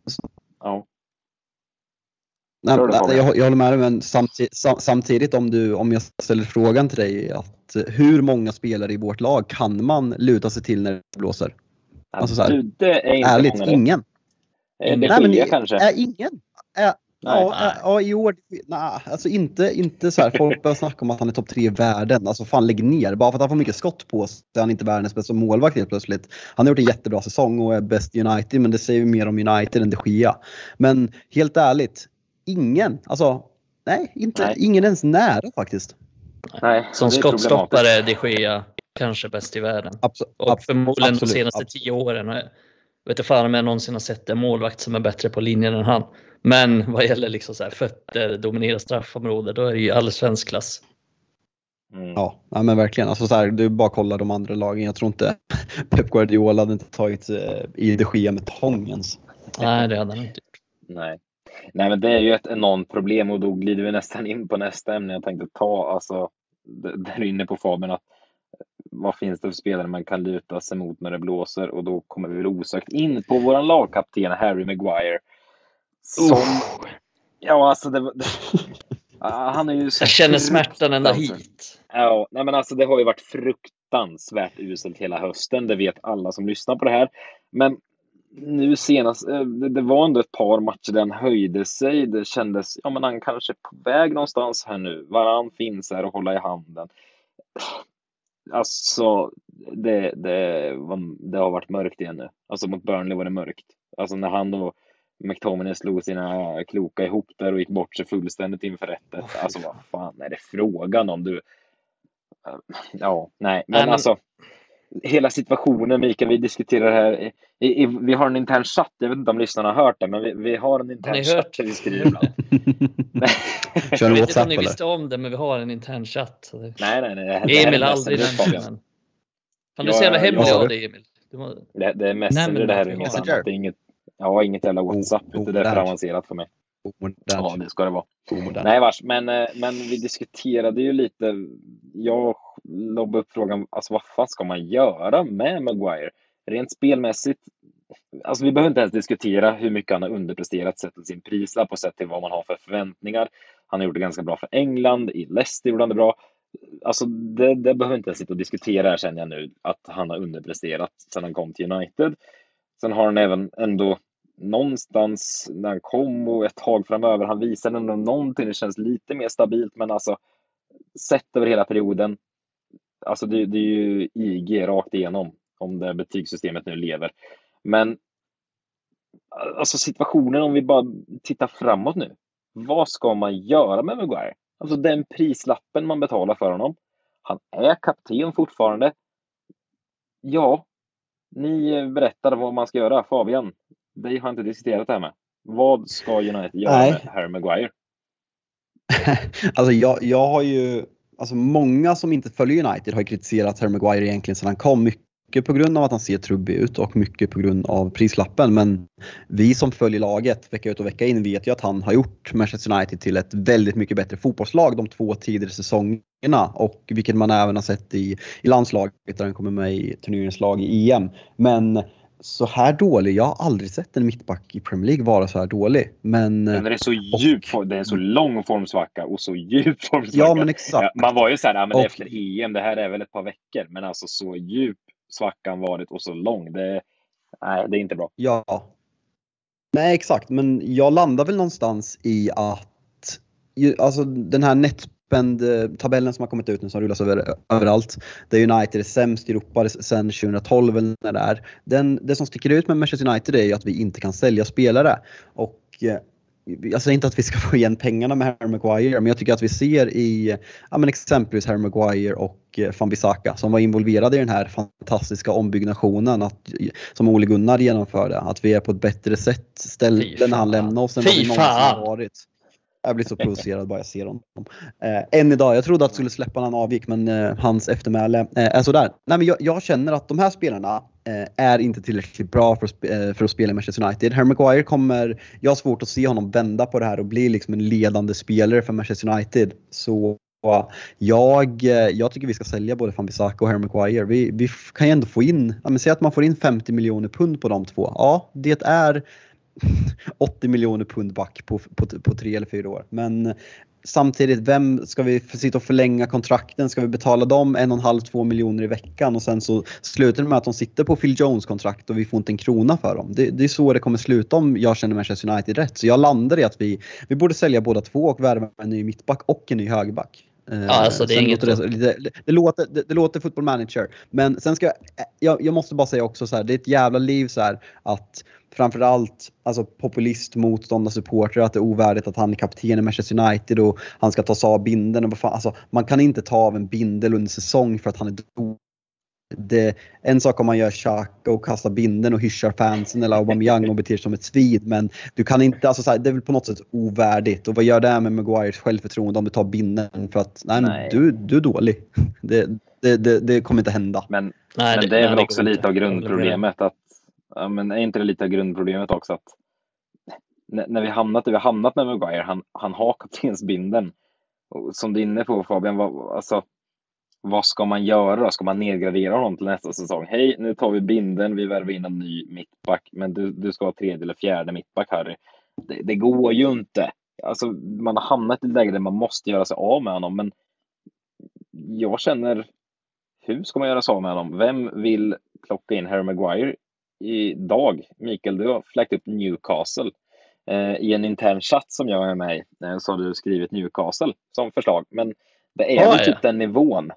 A: Ja.
C: Nej, jag, jag håller med dig, men samtidigt, samtidigt, om, du, om jag ställer frågan till dig att hur många spelare i vårt lag kan man luta sig till när det blåser?
A: Alltså så här, det är inte
C: ärligt,
A: många
C: ingen.
A: Det, det Nej, men, kanske?
C: Är ingen. Är, Nej, ja, nej. ja, i år. Nej, alltså inte, inte så här. Folk börjar snacka om att han är topp tre i världen. Alltså fan lägg ner. Bara för att han får mycket skott på sig är han inte världens bästa målvakt helt plötsligt. Han har gjort en jättebra säsong och är bäst i United, men det säger ju mer om United än de Gea. Men helt ärligt, ingen. Alltså, nej, inte, nej. ingen ens nära faktiskt.
B: Nej, Som skottstoppare är de Gea kanske bäst i världen. Abs och förmodligen absolut, de senaste absolut. tio åren. Jag vet inte fan om jag någonsin har sett en målvakt som är bättre på linjen än han. Men vad gäller liksom så här, fötter, dominera straffområdet, då är det ju allsvensk klass.
C: Mm. Ja, ja, men verkligen. Alltså så här, du bara kollar de andra lagen. Jag tror inte Pep Guardiola hade inte tagit eh, i de Gia med tångens.
B: Nej, det hade han inte gjort.
A: Nej. Nej, men det är ju ett enormt problem och då glider vi nästan in på nästa ämne jag tänkte ta. Alltså, där är inne på Fabian, att vad finns det för spelare man kan luta sig mot när det blåser? Och då kommer vi väl osökt in på vår lagkapten Harry Maguire. Som... Ja, alltså det, han är ju
B: Jag känner smärtan ända hit.
A: Ja, nej men alltså det har ju varit fruktansvärt uselt hela hösten. Det vet alla som lyssnar på det här. Men nu senast, eh, det var ändå ett par matcher där han höjde sig. Det kändes, ja men han kanske är på väg någonstans här nu. Varann finns här och hålla i handen. Alltså, det, det, det har varit mörkt igen nu. Alltså mot Burnley var det mörkt. Alltså när han då McTominay slog sina kloka ihop där och gick bort sig fullständigt inför rättet. Alltså vad fan är det frågan om du? Ja, nej, men, men alltså. Hela situationen Mikael, vi diskuterar här. I, i, vi har en intern chatt, jag vet inte om lyssnarna har hört det, men vi, vi har en intern chatt där vi skriver ibland.
B: jag vet inte om ni visste om det, men vi har en intern chatt.
A: Nej, nej, nej.
B: Emil har aldrig nämnt den. Fan, du är så jävla hemlig av det, Emil.
A: Må... Det, det är Messenger det här, inget annat. Det är inget, Ja, inget jävla WhatsApp. Oh, det är för avancerat för mig. Ja, det ska det vara. Omodernt. Nej, vars. Men, eh, men vi diskuterade ju lite. Jag lobbade upp frågan, alltså vad fan ska man göra med Maguire? Rent spelmässigt, alltså vi behöver inte ens diskutera hur mycket han har underpresterat sett till sin prislapp och sett till vad man har för förväntningar. Han har gjort det ganska bra för England, i Leicester gjorde han det bra. Alltså det, det behöver inte ens sitta och diskutera här känner jag nu, att han har underpresterat sedan han kom till United. Sen har han även ändå någonstans när han kom och ett tag framöver, han visade ändå någonting, det känns lite mer stabilt, men alltså sett över hela perioden, alltså det, det är ju IG rakt igenom om det betygssystemet nu lever. Men alltså situationen, om vi bara tittar framåt nu, vad ska man göra med Maguire? Alltså den prislappen man betalar för honom. Han är kapten fortfarande. ja, ni berättar vad man ska göra. Fabian, dig har jag inte diskuterat det här med. Vad ska United göra
C: Nej.
A: med Harry Maguire?
C: Alltså jag, jag har ju, alltså många som inte följer United har kritiserat Harry Maguire egentligen sedan han kom. Mycket på grund av att han ser trubbig ut och mycket på grund av prislappen. Men vi som följer laget vecka ut och vecka in vet ju att han har gjort Manchester United till ett väldigt mycket bättre fotbollslag de två tidigare säsongerna. Och vilket man även har sett i, i landslaget där han kommer med i turneringens lag i EM. Men så här dålig, jag har aldrig sett en mittback i Premier League vara så här dålig. Men,
A: Men det är så djup, det är en så lång formsvacka och så djup formsvacka.
C: ja men exakt.
A: Ja, man var ju så här, ja, men
C: Och-
A: efter EM, det här är väl ett par veckor. Men alltså så djup svackan varit och så lång. Det, nej, det är inte bra.
C: Ja. Nej exakt, men jag landar väl någonstans i att alltså den här netspend-tabellen som har kommit ut nu som rullas över, överallt. Där United är sämst i Europa sedan 2012 eller när det är. Den, det som sticker ut med Manchester United är ju att vi inte kan sälja spelare. Och eh, jag säger inte att vi ska få igen pengarna med Harry Maguire, men jag tycker att vi ser i ja, men exempelvis Harry Maguire och eh, Van Bissaka som var involverade i den här fantastiska ombyggnationen att, som Ole Gunnar genomförde. Att vi är på ett bättre sätt ställda när han lämnar oss än vad vi någonsin har varit. Jag blir så provocerad bara jag ser honom. Eh, än idag, jag trodde att skulle släppa när han avgick men eh, hans eftermäle eh, är sådär. Nej, men jag, jag känner att de här spelarna eh, är inte tillräckligt bra för att, eh, för att spela i Manchester United. Harry Maguire kommer, jag har svårt att se honom vända på det här och bli liksom en ledande spelare för Manchester United. Så jag, eh, jag tycker vi ska sälja både Van Bissaka och Harry Maguire. Vi, vi kan ju ändå få in, ja, men säg att man får in 50 miljoner pund på de två. Ja, det är 80 miljoner pund back på, på, på tre eller fyra år. Men samtidigt, vem ska vi sitta och förlänga kontrakten? Ska vi betala dem en och en halv, två miljoner i veckan och sen så slutar det med att de sitter på Phil Jones kontrakt och vi får inte en krona för dem. Det, det är så det kommer sluta om jag känner Manchester United rätt. Så jag landar i att vi, vi borde sälja båda två och värva en ny mittback och en ny högerback. Eh,
B: alltså, det är
C: sen
B: inget
C: låter det, det, det, låter, det, det låter football manager. Men sen ska jag, jag, jag måste bara säga också så här, det är ett jävla liv så här att framförallt alltså populist, motståndare, supportrar att det är ovärdigt att han är kapten i Manchester United och han ska ta sig av bindeln. Och vad fan, alltså, man kan inte ta av en bindel under säsong för att han är dålig. Det, en sak om man gör Xhaka och kastar binden och hyschar fansen eller Aubameyang och beter sig som ett svin. Men du kan inte, alltså här, det är väl på något sätt ovärdigt. Och vad gör det med Maguires självförtroende om du tar binden för att nej,
A: Nej.
C: Du, du är dålig. Det, det, det, det kommer inte hända.
A: Men,
B: Nej,
A: men det är väl också lite av grundproblemet att, ja, men är inte det lite av grundproblemet också att när, vi hamnat där vi hamnat med Maguire, han, han har kaptensbindeln. Som du är inne på Fabian, vad, alltså, vad ska man göra då? Ska man nedgradera honom till nästa säsong? Hej, nu tar vi binden, vi värvar in en ny mittback, men du, du ska ha tredje eller fjärde mittback Harry. Det, det går ju inte. Alltså, man har hamnat i ett läge där man måste göra sig av med honom, men jag känner, hur ska man göra sig av med honom? Vem vill plocka in Harry Maguire idag? Mikael, du har fläkt upp Newcastle. Eh, I en intern chatt som jag är med i eh, så har du skrivit Newcastle som förslag, men det är
B: Har
A: väl typ den nivån.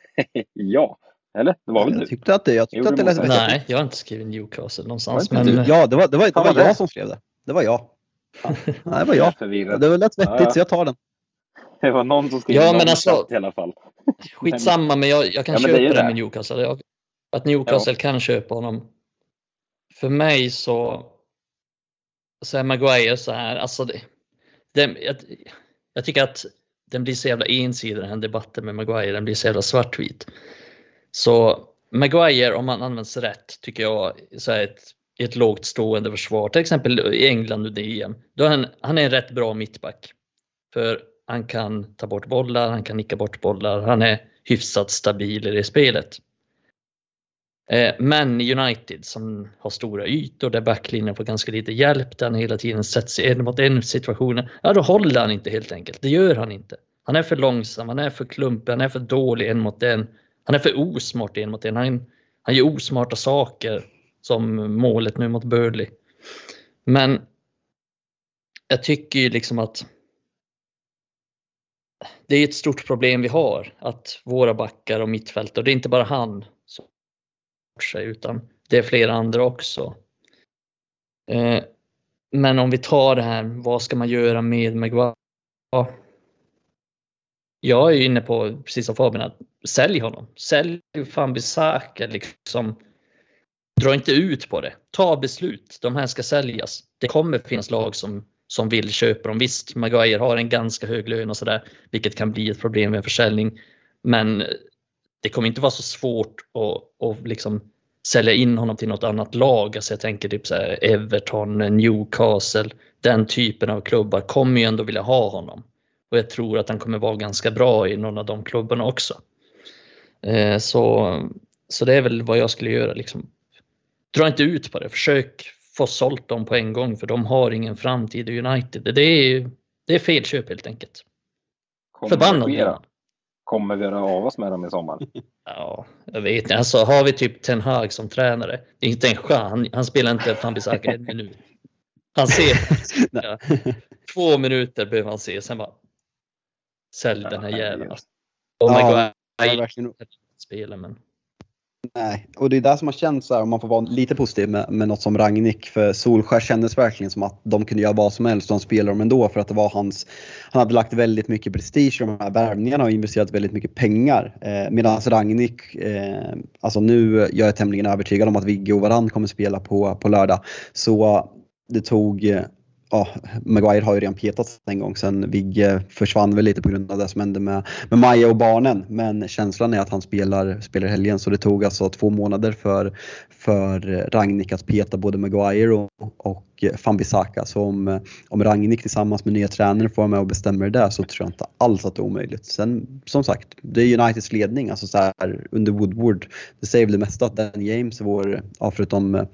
A: ja, eller? Det var väl
C: Jag
A: du?
C: tyckte att det, jag tyckte
A: Jo,
C: att det lät.
B: Nej, jag har inte skrivit Newcastle någonstans.
A: Var
B: Men,
C: Ja, det var, det var, det var
A: vad
C: jag som skrev det. Det var jag. Ja, det var jag.
A: Förvirrad.
C: Det var lätt vettigt
A: Ja, ja.
C: så jag tar den.
A: Det var någon som skrev
B: Ja,
A: någon
B: men alltså-
A: chatt i alla fall.
B: skitsamma, men jag, jag kan
A: Ja,
B: köpa det
A: det.
B: med Newcastle. Jag, att Newcastle kan köpa honom. För mig så, så är Maguire så här, alltså det, det, jag, jag tycker att den blir så jävla ensidig den här debatten med Maguire, den blir så jävla svartvit. Så Maguire, om han används rätt, tycker jag, så är ett, i ett lågt stående försvar, till exempel i England under EM, då är han, han är en rätt bra mittback. För han kan ta bort bollar, han kan nicka bort bollar, han är hyfsat stabil i det spelet. Eh, men United som har stora ytor där backlinjen får ganska lite hjälp, där han hela tiden sätts i en mot en situationer, ja då håller han inte helt enkelt. Det gör han inte. Han är för långsam, han är för klumpig, han är för dålig en mot en. Han är för osmart en mot en. Han, han gör osmarta saker som målet nu mot Burnley. Men jag tycker ju liksom att det är ett stort problem vi har att våra backar och mittfältare, och det är inte bara han sig utan det är flera andra också. Eh, Men om vi tar det här, vad ska man göra med Maguire? Jag är inne på, precis som Fabian, att sälj honom. Sälj fan, Fambisaka liksom. Dra inte ut på det. Ta beslut. De här ska säljas. Det kommer finnas lag som, som vill köpa dem. Visst, Maguire har en ganska hög lön och sådär, vilket kan bli ett problem med försäljning. Men det kommer inte vara så svårt att, att liksom sälja in honom till något annat lag. Alltså jag tänker typ så Everton, Newcastle, den typen av klubbar kommer ju ändå vilja ha honom. Och jag tror att han kommer vara ganska bra i någon av de klubbarna också. Eh, så, så det är väl vad jag skulle göra. Liksom. Dra inte ut på det, försök få sålt dem på en gång för de har ingen framtid i United. Det är, det är fel köp helt enkelt. Förbannad
A: Kommer vi göra av oss med dem i sommar?
B: Ja, jag vet inte. Alltså, har vi typ Ten Hag som tränare, inte en chans. Han, han spelar inte Fambisaka en minut. Han ser ja, två minuter behöver han se, sen bara sälj den här jäveln. Oh my ja, god, verkligen. spela men.
C: Nej, och det är det som har känts så här, om man får vara lite positiv med, med något som Ragnik. För Solskär kändes verkligen som att de kunde göra vad som helst och de spelade dem ändå för att det var hans, han hade lagt väldigt mycket prestige i de här värvningarna och investerat väldigt mycket pengar. Eh, Medan Ragnik, eh, alltså nu jag är tämligen övertygad om att Vigge och Varann kommer spela på, på lördag. Så eh, det tog eh, ja, Maguire har ju redan petats en gång sen Vigge försvann väl lite på grund av det som hände med, med Maja och barnen. Men känslan är att han spelar, spelar helgen så det tog alltså två månader för, för Ragnik att peta både Maguire och, och Fambisaka. Så om, om Ragnik tillsammans med nya tränare får vara med och bestämmer det där så tror jag inte alls att det är omöjligt. Sen som sagt, det är Uniteds ledning, alltså så här, under Woodward. Det säger väl det mesta att Dan James vår, ja, förutom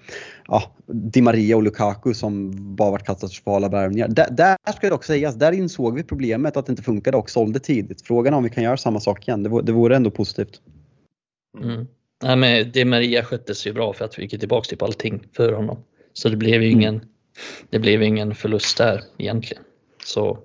C: ja, Di Maria och Lukaku som bara varit katastrofala värvningar. Där, där ska det också sägas, där insåg vi problemet att det inte funkade och sålde tidigt. Frågan är om vi kan göra samma sak igen. Det vore, det vore ändå positivt.
B: Mm. Nej, men Di Maria sköttes ju bra för att vi fick tillbaka typ allting för honom. Så det blev ju mm. Det blev ingen förlust där egentligen. Så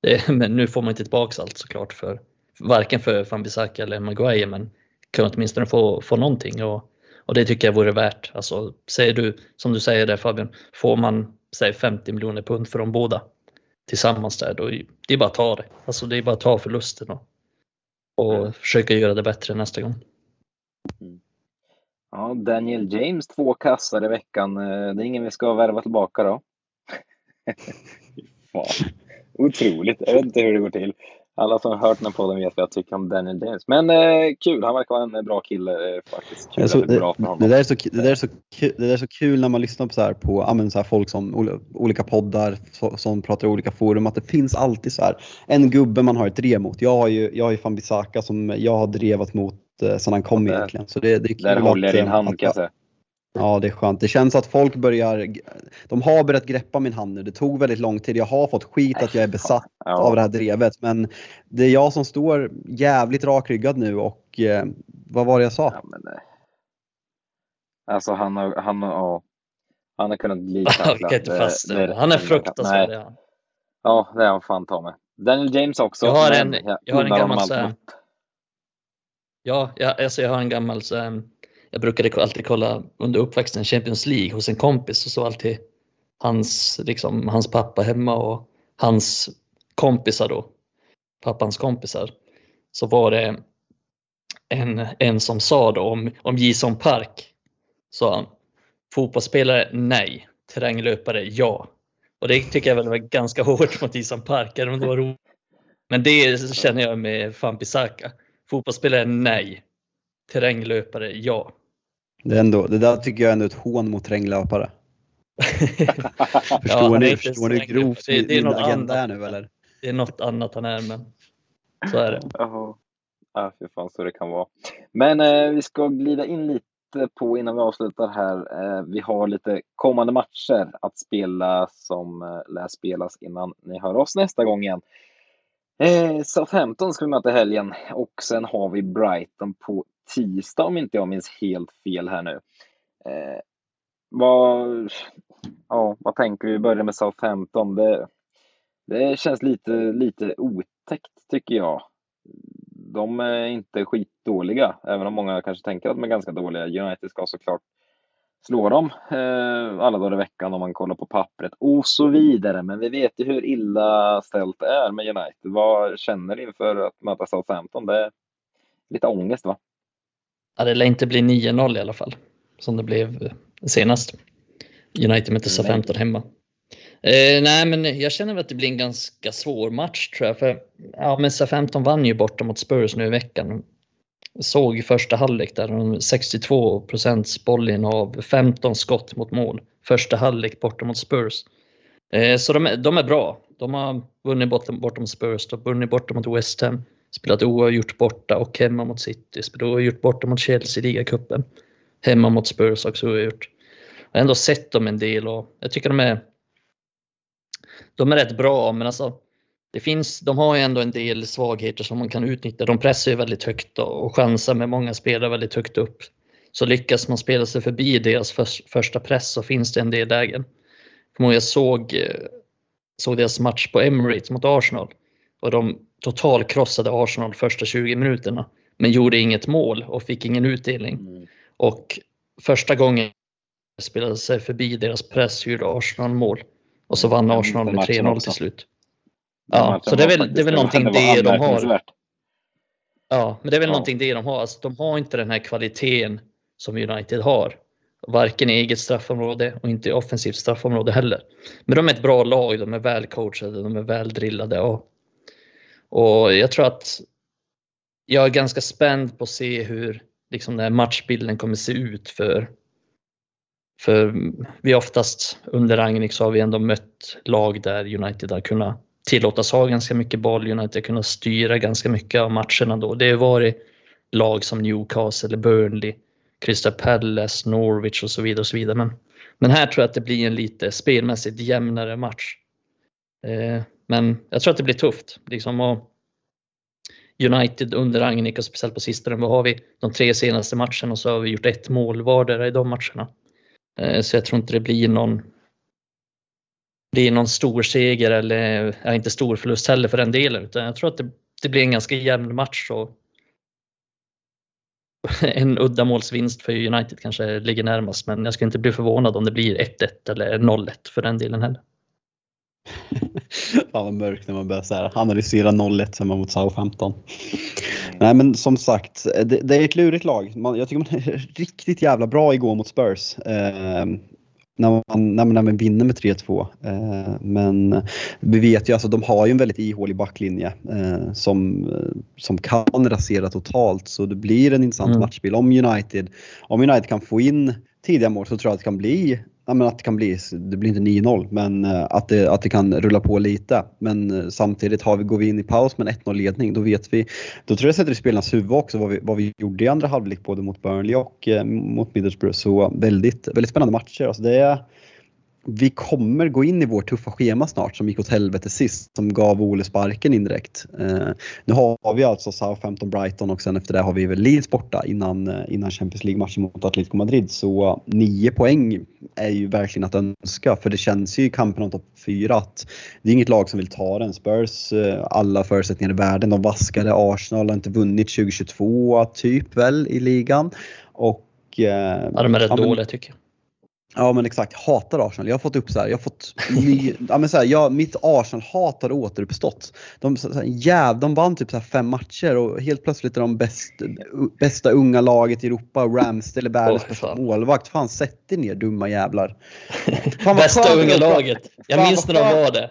B: det, men nu får man inte tillbaka allt såklart för varken för Fambisaka eller Maguire men kan åtminstone få, få någonting och och det tycker jag vore värt. Alltså, säger du, som du säger där Fabian, får man säg 50 miljoner pund för de båda tillsammans där, då det är bara att ta det. Alltså det är bara att ta förlusten och, och försöka göra det bättre nästa gång.
A: Mm. Ja, Daniel James, två kassar i veckan. Eh, det är ingen vi ska värva tillbaka då. Fan. Otroligt. Jag vet inte hur det går till alla som har hört den här podden vet vad jag tycker om Daniel James. Men eh, kul, han verkar vara en bra kille eh, faktiskt. Kul,
C: så, det, bra för honom. Det, där är så, det, där är så, kul, det där är så kul när man lyssnar på, så här, på amen, så här, folk som olika poddar som pratar i olika forum att det finns alltid så här en gubbe man har ett drev mot. Jag har ju, jag har ju Fambisaka som jag har drevat mot eh, sedan han kom det, egentligen. Så det, det är kul
A: där håller jag din hand kan jag säga.
C: Ja, det är skönt. Det känns att folk börjar, de har börjat greppa min hand nu. Det tog väldigt lång tid. Jag har fått skit att jag är besatt ja. av det här drevet. Men det är jag som står jävligt rakryggad nu och eh, vad var det jag sa? Ja, men,
A: alltså han har, han har, ja, han har kunnat bli tacklad.
B: Han är fruktansvärd.
A: Ja. ja, det är han fan ta med. Daniel James också.
B: Jag har en, jag har en gammal så Ja, jag, alltså jag har en gammal så ehm, jag brukade alltid kolla under uppväxten Champions League hos en kompis och så alltid hans, liksom, hans pappa hemma och hans kompisar då, pappans kompisar, så var det en, en som sa då om, om Jison Park, sa han, fotbollsspelare nej, terränglöpare ja. Och det tycker jag väl var ganska hårt mot Jison Park, även om det var roligt. Men det känner jag med Fampisaka. Fotbollsspelare nej, terränglöpare ja.
C: Det, är ändå, det där tycker jag är ändå ett hån mot terränglöpare. förstår ja, ni, förstår ni grovt det, det är min agenda är nu eller?
B: Det är något annat han är men så är det.
A: Jaha. Ja, fy fan så det kan vara. Men eh, vi ska glida in lite på innan vi avslutar här. Eh, vi har lite kommande matcher att spela som eh, lär spelas innan ni hör oss nästa gång igen. Eh, Southampton ska vi möta i helgen och sen har vi Brighton på tisdag om inte jag minns helt fel här nu. Eh, vad, ja, vad tänker vi? Börja med Southampton. Det, det känns lite, lite otäckt tycker jag. De är inte skitdåliga, även om många kanske tänker att de är ganska dåliga. United ska såklart slå dem eh, alla dagar i veckan om man kollar på pappret och så vidare. Men vi vet ju hur illa ställt det är med United. Vad känner ni inför att möta Southampton? Det är lite ångest va?
B: Ja, det lär inte bli 9-0 i alla fall, som det blev senast. United mötte Southampton hemma. Eh, nej, men jag känner väl att det blir en ganska svår match tror jag. För, ja, men Southampton vann ju borta mot Spurs nu i veckan. Såg i första halvlek där, 62 procents bollinnehav, 15 skott mot mål. Första halvlek borta mot Spurs. Eh, så de är, de är bra. De har vunnit borta, borta mot Spurs, de har vunnit borta mot West Ham, spelat oavgjort borta och hemma mot City, spelat oavgjort borta mot Chelsea i ligacupen. Hemma mot Spurs också oavgjort. Jag har ändå sett dem en del och jag tycker de är de är rätt bra, men alltså det finns, de har ju ändå en del svagheter som man kan utnyttja. De pressar ju väldigt högt och chansar med många spelare väldigt högt upp. Så lyckas man spela sig förbi deras för, första press så finns det en del lägen. Jag såg, såg deras match på Emirates mot Arsenal och de totalkrossade Arsenal första 20 minuterna men gjorde inget mål och fick ingen utdelning. Mm. Och första gången spelade sig förbi deras press gjorde Arsenal mål. Och så vann Arsenal med 3-0 till slut. Ja, så det är väl, det är väl någonting det de har. Ja, men det är väl ja. någonting det de har. Alltså, de har inte den här kvaliteten som United har. Varken i eget straffområde och inte i offensivt straffområde heller. Men de är ett bra lag, de är välcoachade, de är väldrillade och, och jag tror att jag är ganska spänd på att se hur liksom den här matchbilden kommer se ut för för vi oftast under Rangnick så har vi ändå mött lag där United har kunnat tillåtas ha ganska mycket boll, United har kunnat styra ganska mycket av matcherna då. Det har varit lag som Newcastle, Burnley, Crystal Palace, Norwich och så vidare. och så vidare. Men, men här tror jag att det blir en lite spelmässigt jämnare match. Eh, men jag tror att det blir tufft. Liksom, och United under Rangnick och speciellt på sistone, vad har vi? De tre senaste matcherna och så har vi gjort ett mål vardera i de matcherna. Eh, så jag tror inte det blir någon blir någon stor seger eller ja, inte stor förlust heller för den delen. Utan jag tror att det, det blir en ganska jämn match. Och en uddamålsvinst för United kanske ligger närmast men jag skulle inte bli förvånad om det blir 1-1 eller 0-1 för den delen heller.
C: Fan vad mörkt när man börjar så här, analysera 0-1 hemma mot Southampton. Nej men som sagt, det, det är ett lurigt lag. Man, jag tycker man är riktigt jävla bra igår mot Spurs. Eh, när man, när man, när man vinner med 3-2. Eh, men vi vet ju alltså de har ju en väldigt ihålig backlinje eh, som, som kan rasera totalt så det blir en intressant mm. matchbild. Om United, om United kan få in tidiga mål så tror jag att det kan bli ja, men att det kan bli, det blir inte 9-0, men eh, att det, att det kan rulla på lite. Men eh, samtidigt har vi, går vi in i paus med en 1-0 ledning, då vet vi, då tror jag sätter i spelarnas huvud också vad vi, vad vi gjorde i andra halvlek både mot Burnley och eh, mot Middlesbrough. Så väldigt, väldigt spännande matcher. Alltså det är, vi kommer gå in i vårt tuffa schema snart som gick åt helvete sist som gav Ole sparken indirekt. Eh, nu har vi alltså Southampton, Brighton och sen efter det har vi väl Leeds borta innan, eh, innan Champions League-matchen mot Atletico Madrid. Så nio poäng är ju verkligen att önska för det känns ju i kampen om topp fyra att det är inget lag som vill ta den. Spurs, eh, alla förutsättningar i världen. De vaskade Arsenal, har inte vunnit 2022 typ väl i ligan. Och,
B: ja, de är rätt ja, dåliga tycker jag.
C: Ja men exakt, hatar Arsenal. Jag har fått upp så här, jag har fått ny, ja, men så här, jag, mitt Arsenal-hat har återuppstått. De, så här, jäv, de vann typ så här fem matcher och helt plötsligt är de bäst, bästa unga laget i Europa. Ramsdale är världens oh, målvakt. Fan sätt er ner dumma jävlar.
B: Fan, bästa unga laget. Jag minns när de var det.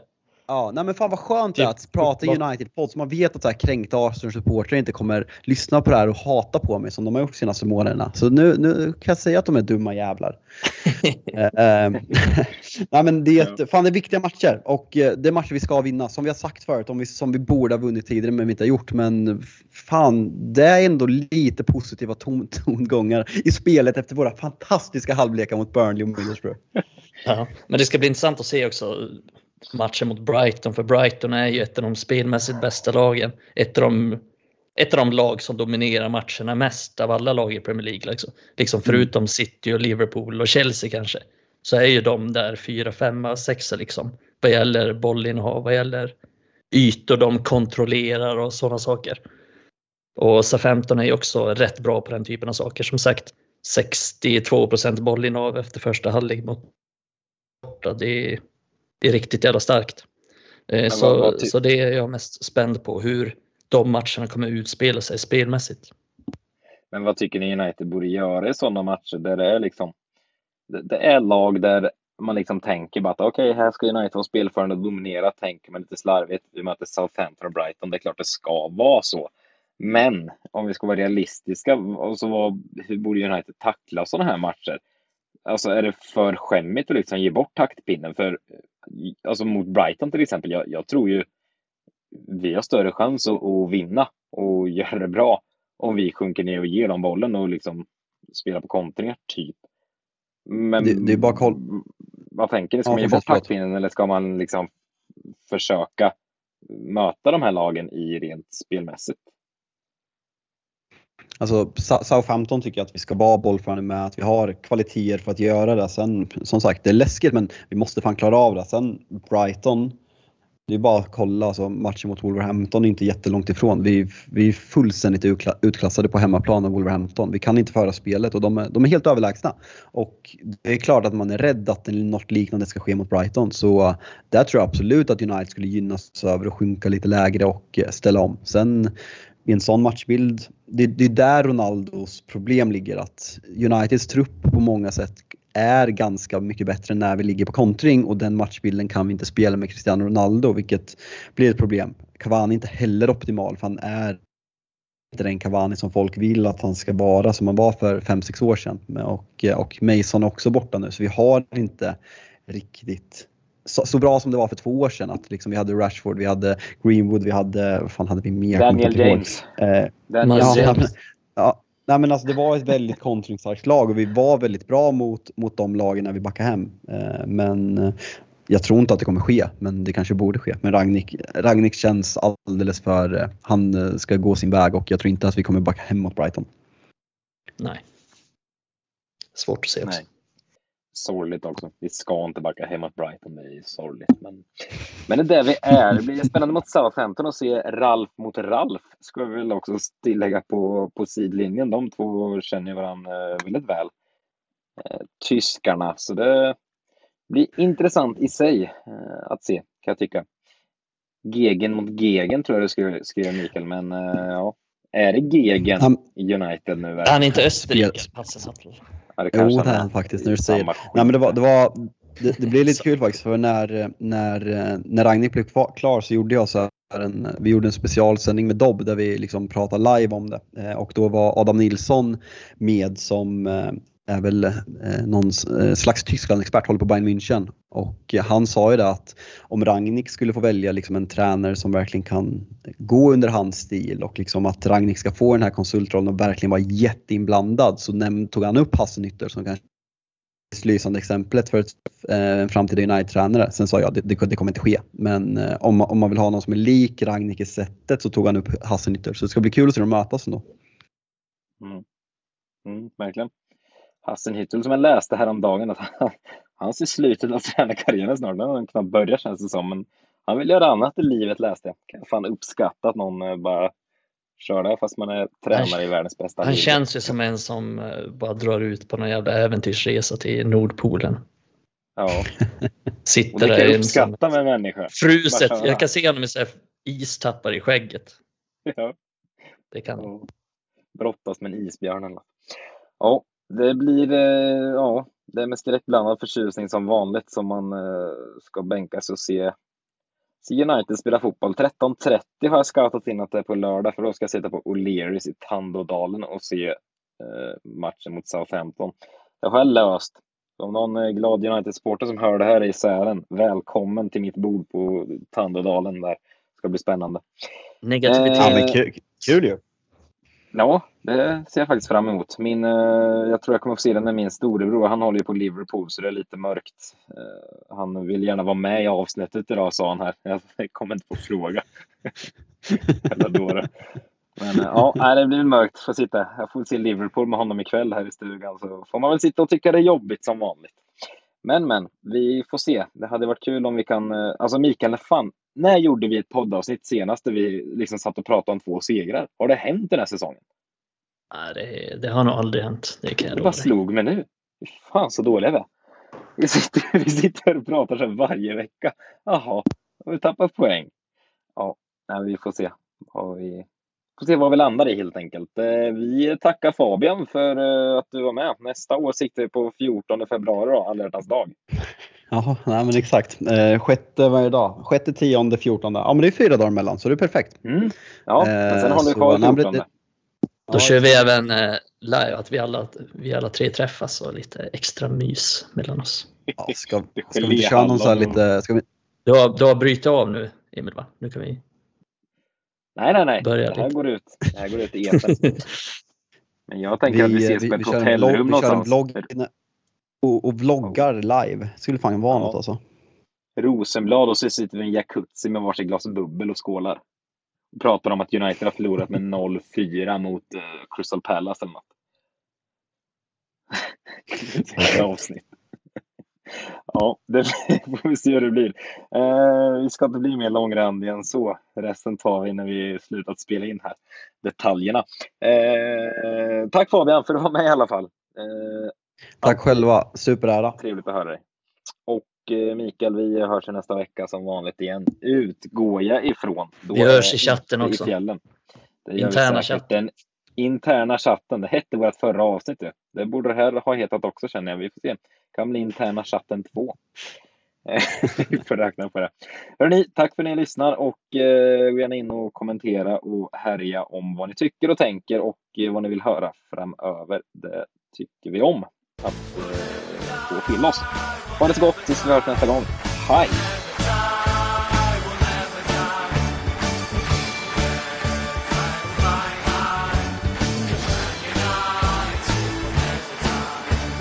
C: Ja, nej men fan vad skönt det är att prata United-podd så man vet att så här kränkta Arsenal-supportrar inte kommer lyssna på det här och hata på mig som de har gjort senaste månaderna. Så nu, nu kan jag säga att de är dumma jävlar. uh, nej men det är, fan det är viktiga matcher och uh, det är matcher vi ska vinna som vi har sagt förut, om vi, som vi borde ha vunnit tidigare men vi inte har gjort. Men fan, det är ändå lite positiva ton, tongångar i spelet efter våra fantastiska halvlekar mot Burnley och Middlesbrough.
B: Ja, men det ska bli intressant att se också matchen mot Brighton, för Brighton är ju ett av de spelmässigt bästa lagen. Ett av de, ett av de lag som dominerar matcherna mest av alla lag i Premier League. Liksom, liksom förutom City och Liverpool och Chelsea kanske. Så är ju de där fyra, femma, sexa liksom. Vad gäller bollinnehav, vad gäller ytor de kontrollerar och sådana saker. Och SA-15 är ju också rätt bra på den typen av saker. Som sagt, 62 procent bollinnehav efter första halvlek mot borta. Det är, det är riktigt jävla starkt. Eh, så, vad, vad så det är jag mest spänd på, hur de matcherna kommer utspela sig spelmässigt.
A: Men vad tycker ni United borde göra i sådana matcher där det är liksom det, det är lag där man liksom tänker bara att okej, okay, här ska United vara spelförande och dominera, tänker man lite slarvigt. Vi möter Southampton och Brighton, det är klart det ska vara så. Men om vi ska vara realistiska, alltså vad, hur borde United tackla sådana här matcher? Alltså är det för skämmigt att liksom ge bort taktpinnen? För alltså mot Brighton till exempel, jag, jag tror ju vi har större chans att, att, vinna och göra det bra om vi sjunker ner och ger dem bollen och liksom spelar på kontringar, typ. Men
C: det, det är bara koll.
A: vad tänker ni? Ska ja, man ge bort taktpinnen eller ska man liksom försöka möta de här lagen i rent spelmässigt?
C: Alltså Southampton tycker jag att vi ska vara bollförande med att vi har kvaliteter för att göra det. Sen som sagt, det är läskigt men vi måste fan klara av det. Sen Brighton, det är bara att kolla, alltså, matchen mot Wolverhampton är inte jättelångt ifrån. Vi, vi är fullständigt utklassade på hemmaplan av Wolverhampton. Vi kan inte föra spelet och de är, de är helt överlägsna. Och det är klart att man är rädd att något liknande ska ske mot Brighton. Så där tror jag absolut att United skulle gynnas över och sjunka lite lägre och eh, ställa om. Sen i en sån matchbild, det, det är där Ronaldos problem ligger. Att Uniteds trupp på många sätt är ganska mycket bättre när vi ligger på kontring och den matchbilden kan vi inte spela med Cristiano Ronaldo vilket blir ett problem. Cavani är inte heller optimal för han är inte den Cavani som folk vill att han ska vara som han var för 5-6 år sedan. Och, och Mason är också borta nu så vi har inte riktigt så, så, bra som det var för två år sedan. Att liksom vi hade Rashford, vi hade Greenwood, vi hade, vad fan hade vi mer?
A: Daniel James.
C: Eh, Daniel ja, James. Ja, nej men alltså det var ett väldigt kontringsstarkt lag och vi var väldigt bra mot, mot de lagen när vi backade hem. Eh, men eh, jag tror inte att det kommer ske, men det kanske borde ske. Men Ragnik, Ragnik känns alldeles för, eh, han eh, ska gå sin väg och jag tror inte att vi kommer backa hem mot Brighton.
B: Nej. Svårt att se också. Nej
A: sorgligt också. Vi ska inte backa hem mot Brighton, det är sorgligt. Men, men det är där vi är. Det blir spännande mot Southampton att se Ralf mot Ralf, ska vi väl också tillägga på, på sidlinjen. De två känner ju varandra eh, väldigt väl. Eh, tyskarna, så det blir intressant i sig eh, att se, kan jag tycka. Gegen mot Gegen tror jag du skrev, skrev Mikael, men ja. Är det Gegen i United nu?
B: Han är inte Österrike, passet
C: Ja, det jo, det är han faktiskt när du säger Nej, men det. Var, det, var, det, det blev lite kul faktiskt för när, när, när Ragnhild blev klar så gjorde jag så en, vi gjorde en specialsändning med Dobb där vi liksom pratade live om det eh, och då var Adam Nilsson med som eh, är väl eh, någon eh, slags Tyskland-expert, håller på Bayern München. Och eh, han sa ju det att om Rangnick skulle få välja liksom en tränare som verkligen kan gå under hans stil och liksom att Rangnick ska få den här konsultrollen och verkligen vara jätteinblandad så näm- tog han upp Hasselnytter som kanske lysande exemplet för eh, en framtida United-tränare. Sen sa jag det, det, det kommer inte ske. Men eh, om, om man vill ha någon som är lik Rangnick i sättet så tog han upp Hasselnytter. Så det ska bli kul att se dem mötas ändå.
A: Mm. Mm, verkligen. Hassenhüttel som jag läste häromdagen att han, han ser slutet av tränarkarriären snart. Den har knappt börjat känns det som. Men han vill göra annat i livet läste jag. Kan fan uppskatta att någon eh, bara kör det fast man är tränare han, i världens bästa
B: Han liv. känns ju som en som eh, bara drar ut på någon jävla äventyrsresa till Nordpolen.
A: Ja.
B: Sitter där.
A: uppskatta med människa.
B: Fruset. Jag kan se honom med istappar i skägget.
A: Ja.
B: Det kan han.
A: Brottas med en isbjörn eller Ja, det blir, eh, ja, det är med skräckblandad förtjusning som vanligt som man eh, ska bänka sig och se, se United spela fotboll. 13.30 har jag scoutat in att det är på lördag för då ska jag sitta på O'Learys i Tandådalen och se eh, matchen mot Southampton. Det har jag löst. Om någon är glad United-supporter som hör det här i Sälen, välkommen till mitt bord på Tandådalen där. Det ska bli spännande.
B: Negativitet. Eh,
C: kul ju.
A: Ja, det ser jag faktiskt fram emot. Min, eh, jag tror jag kommer få se den med min storebror. Han håller ju på Liverpool så det är lite mörkt. Eh, han vill gärna vara med i avsnittet idag sa han här. Jag kommer inte få fråga. Jävla dåre. Men eh, ja, det blir mörkt. Får sitta. Jag får se Liverpool med honom ikväll här i stugan så får man väl sitta och tycka det är jobbigt som vanligt. Men men, vi får se. Det hade varit kul om vi kan, alltså Mikael, fan, när gjorde vi ett poddavsnitt senast där vi liksom satt och pratade om två segrar? Har det hänt den här säsongen?
B: Nej, det, det har nog aldrig hänt. Det kan jag
A: Det bara slog mig nu. Fan så dåliga vi är. Vi sitter, vi sitter och pratar så här varje vecka. Jaha, har vi tappat poäng? Ja, nej, vi får se. Vad vi får se vad vi landar i helt enkelt. Eh, Vi tackar Fabian för eh, att du var med. Nästa år siktar vi på 14 februari då, alla dag.
C: Jaha, nej men exakt. Eh, sjätte varje dag. Sjätte, tionde, fjortonde. Ja men det är fyra dagar emellan så det är perfekt.
A: Mm. Ja, men sen
C: Eh,
A: har du
C: så,
A: kvar
C: nej, men
A: 14.
C: det-
B: Då
C: Ja,
B: kör vi även eh, live, att vi alla, vi alla tre träffas och lite extra mys mellan oss.
C: Ja, ska, ska vi köra någon så här lite, ska vi,
B: Du har, du har brutit av nu, Emil, va? Nu kan vi...
A: Nej, nej, nej.
B: Börja
A: det här går ut. Det här går ut i etern. Men jag tänker att vi ses på ett
C: kör en vlogg,
A: hotellrum
C: vi kör en
A: någonstans.
C: vlogg och, och vloggar live. Skulle fan vara
A: Ja.
C: något alltså.
A: Rosenblad och så sitter vi i en jacuzzi med varsitt glas bubbel och skålar. Och pratar om att United har förlorat med 0-4 mot eh, Crystal Palace eller något. Det avsnitt. Ja, det får vi se hur det blir. Eh, vi ska inte bli mer långrandiga än så. Resten tar vi när vi slutat spela in här. Detaljerna. Eh, tack Fabian för att du var med i alla fall. Eh,
C: Tack själva, superära.
A: Trevligt att höra dig. Och eh, Mikael, vi hörs nästa vecka som vanligt igen. Utgår jag ifrån. Då
B: Vi hörs i chatten också.
A: I fjällen. Det
B: Interna chatten.
A: Interna chatten. Det hette vårt förra avsnitt. ju. Det borde det här ha hetat också känner jag. Vi får se. kan bli interna chatten 2. Eh, vi får räkna på det. Hörrni, tack för att ni lyssnar och eh, gå gärna in och kommentera och härja om vad ni tycker och tänker och eh, vad ni vill höra framöver. Det tycker vi om att eh, få till oss. Ha det så gott tills vi hörs nästa gång. Hej!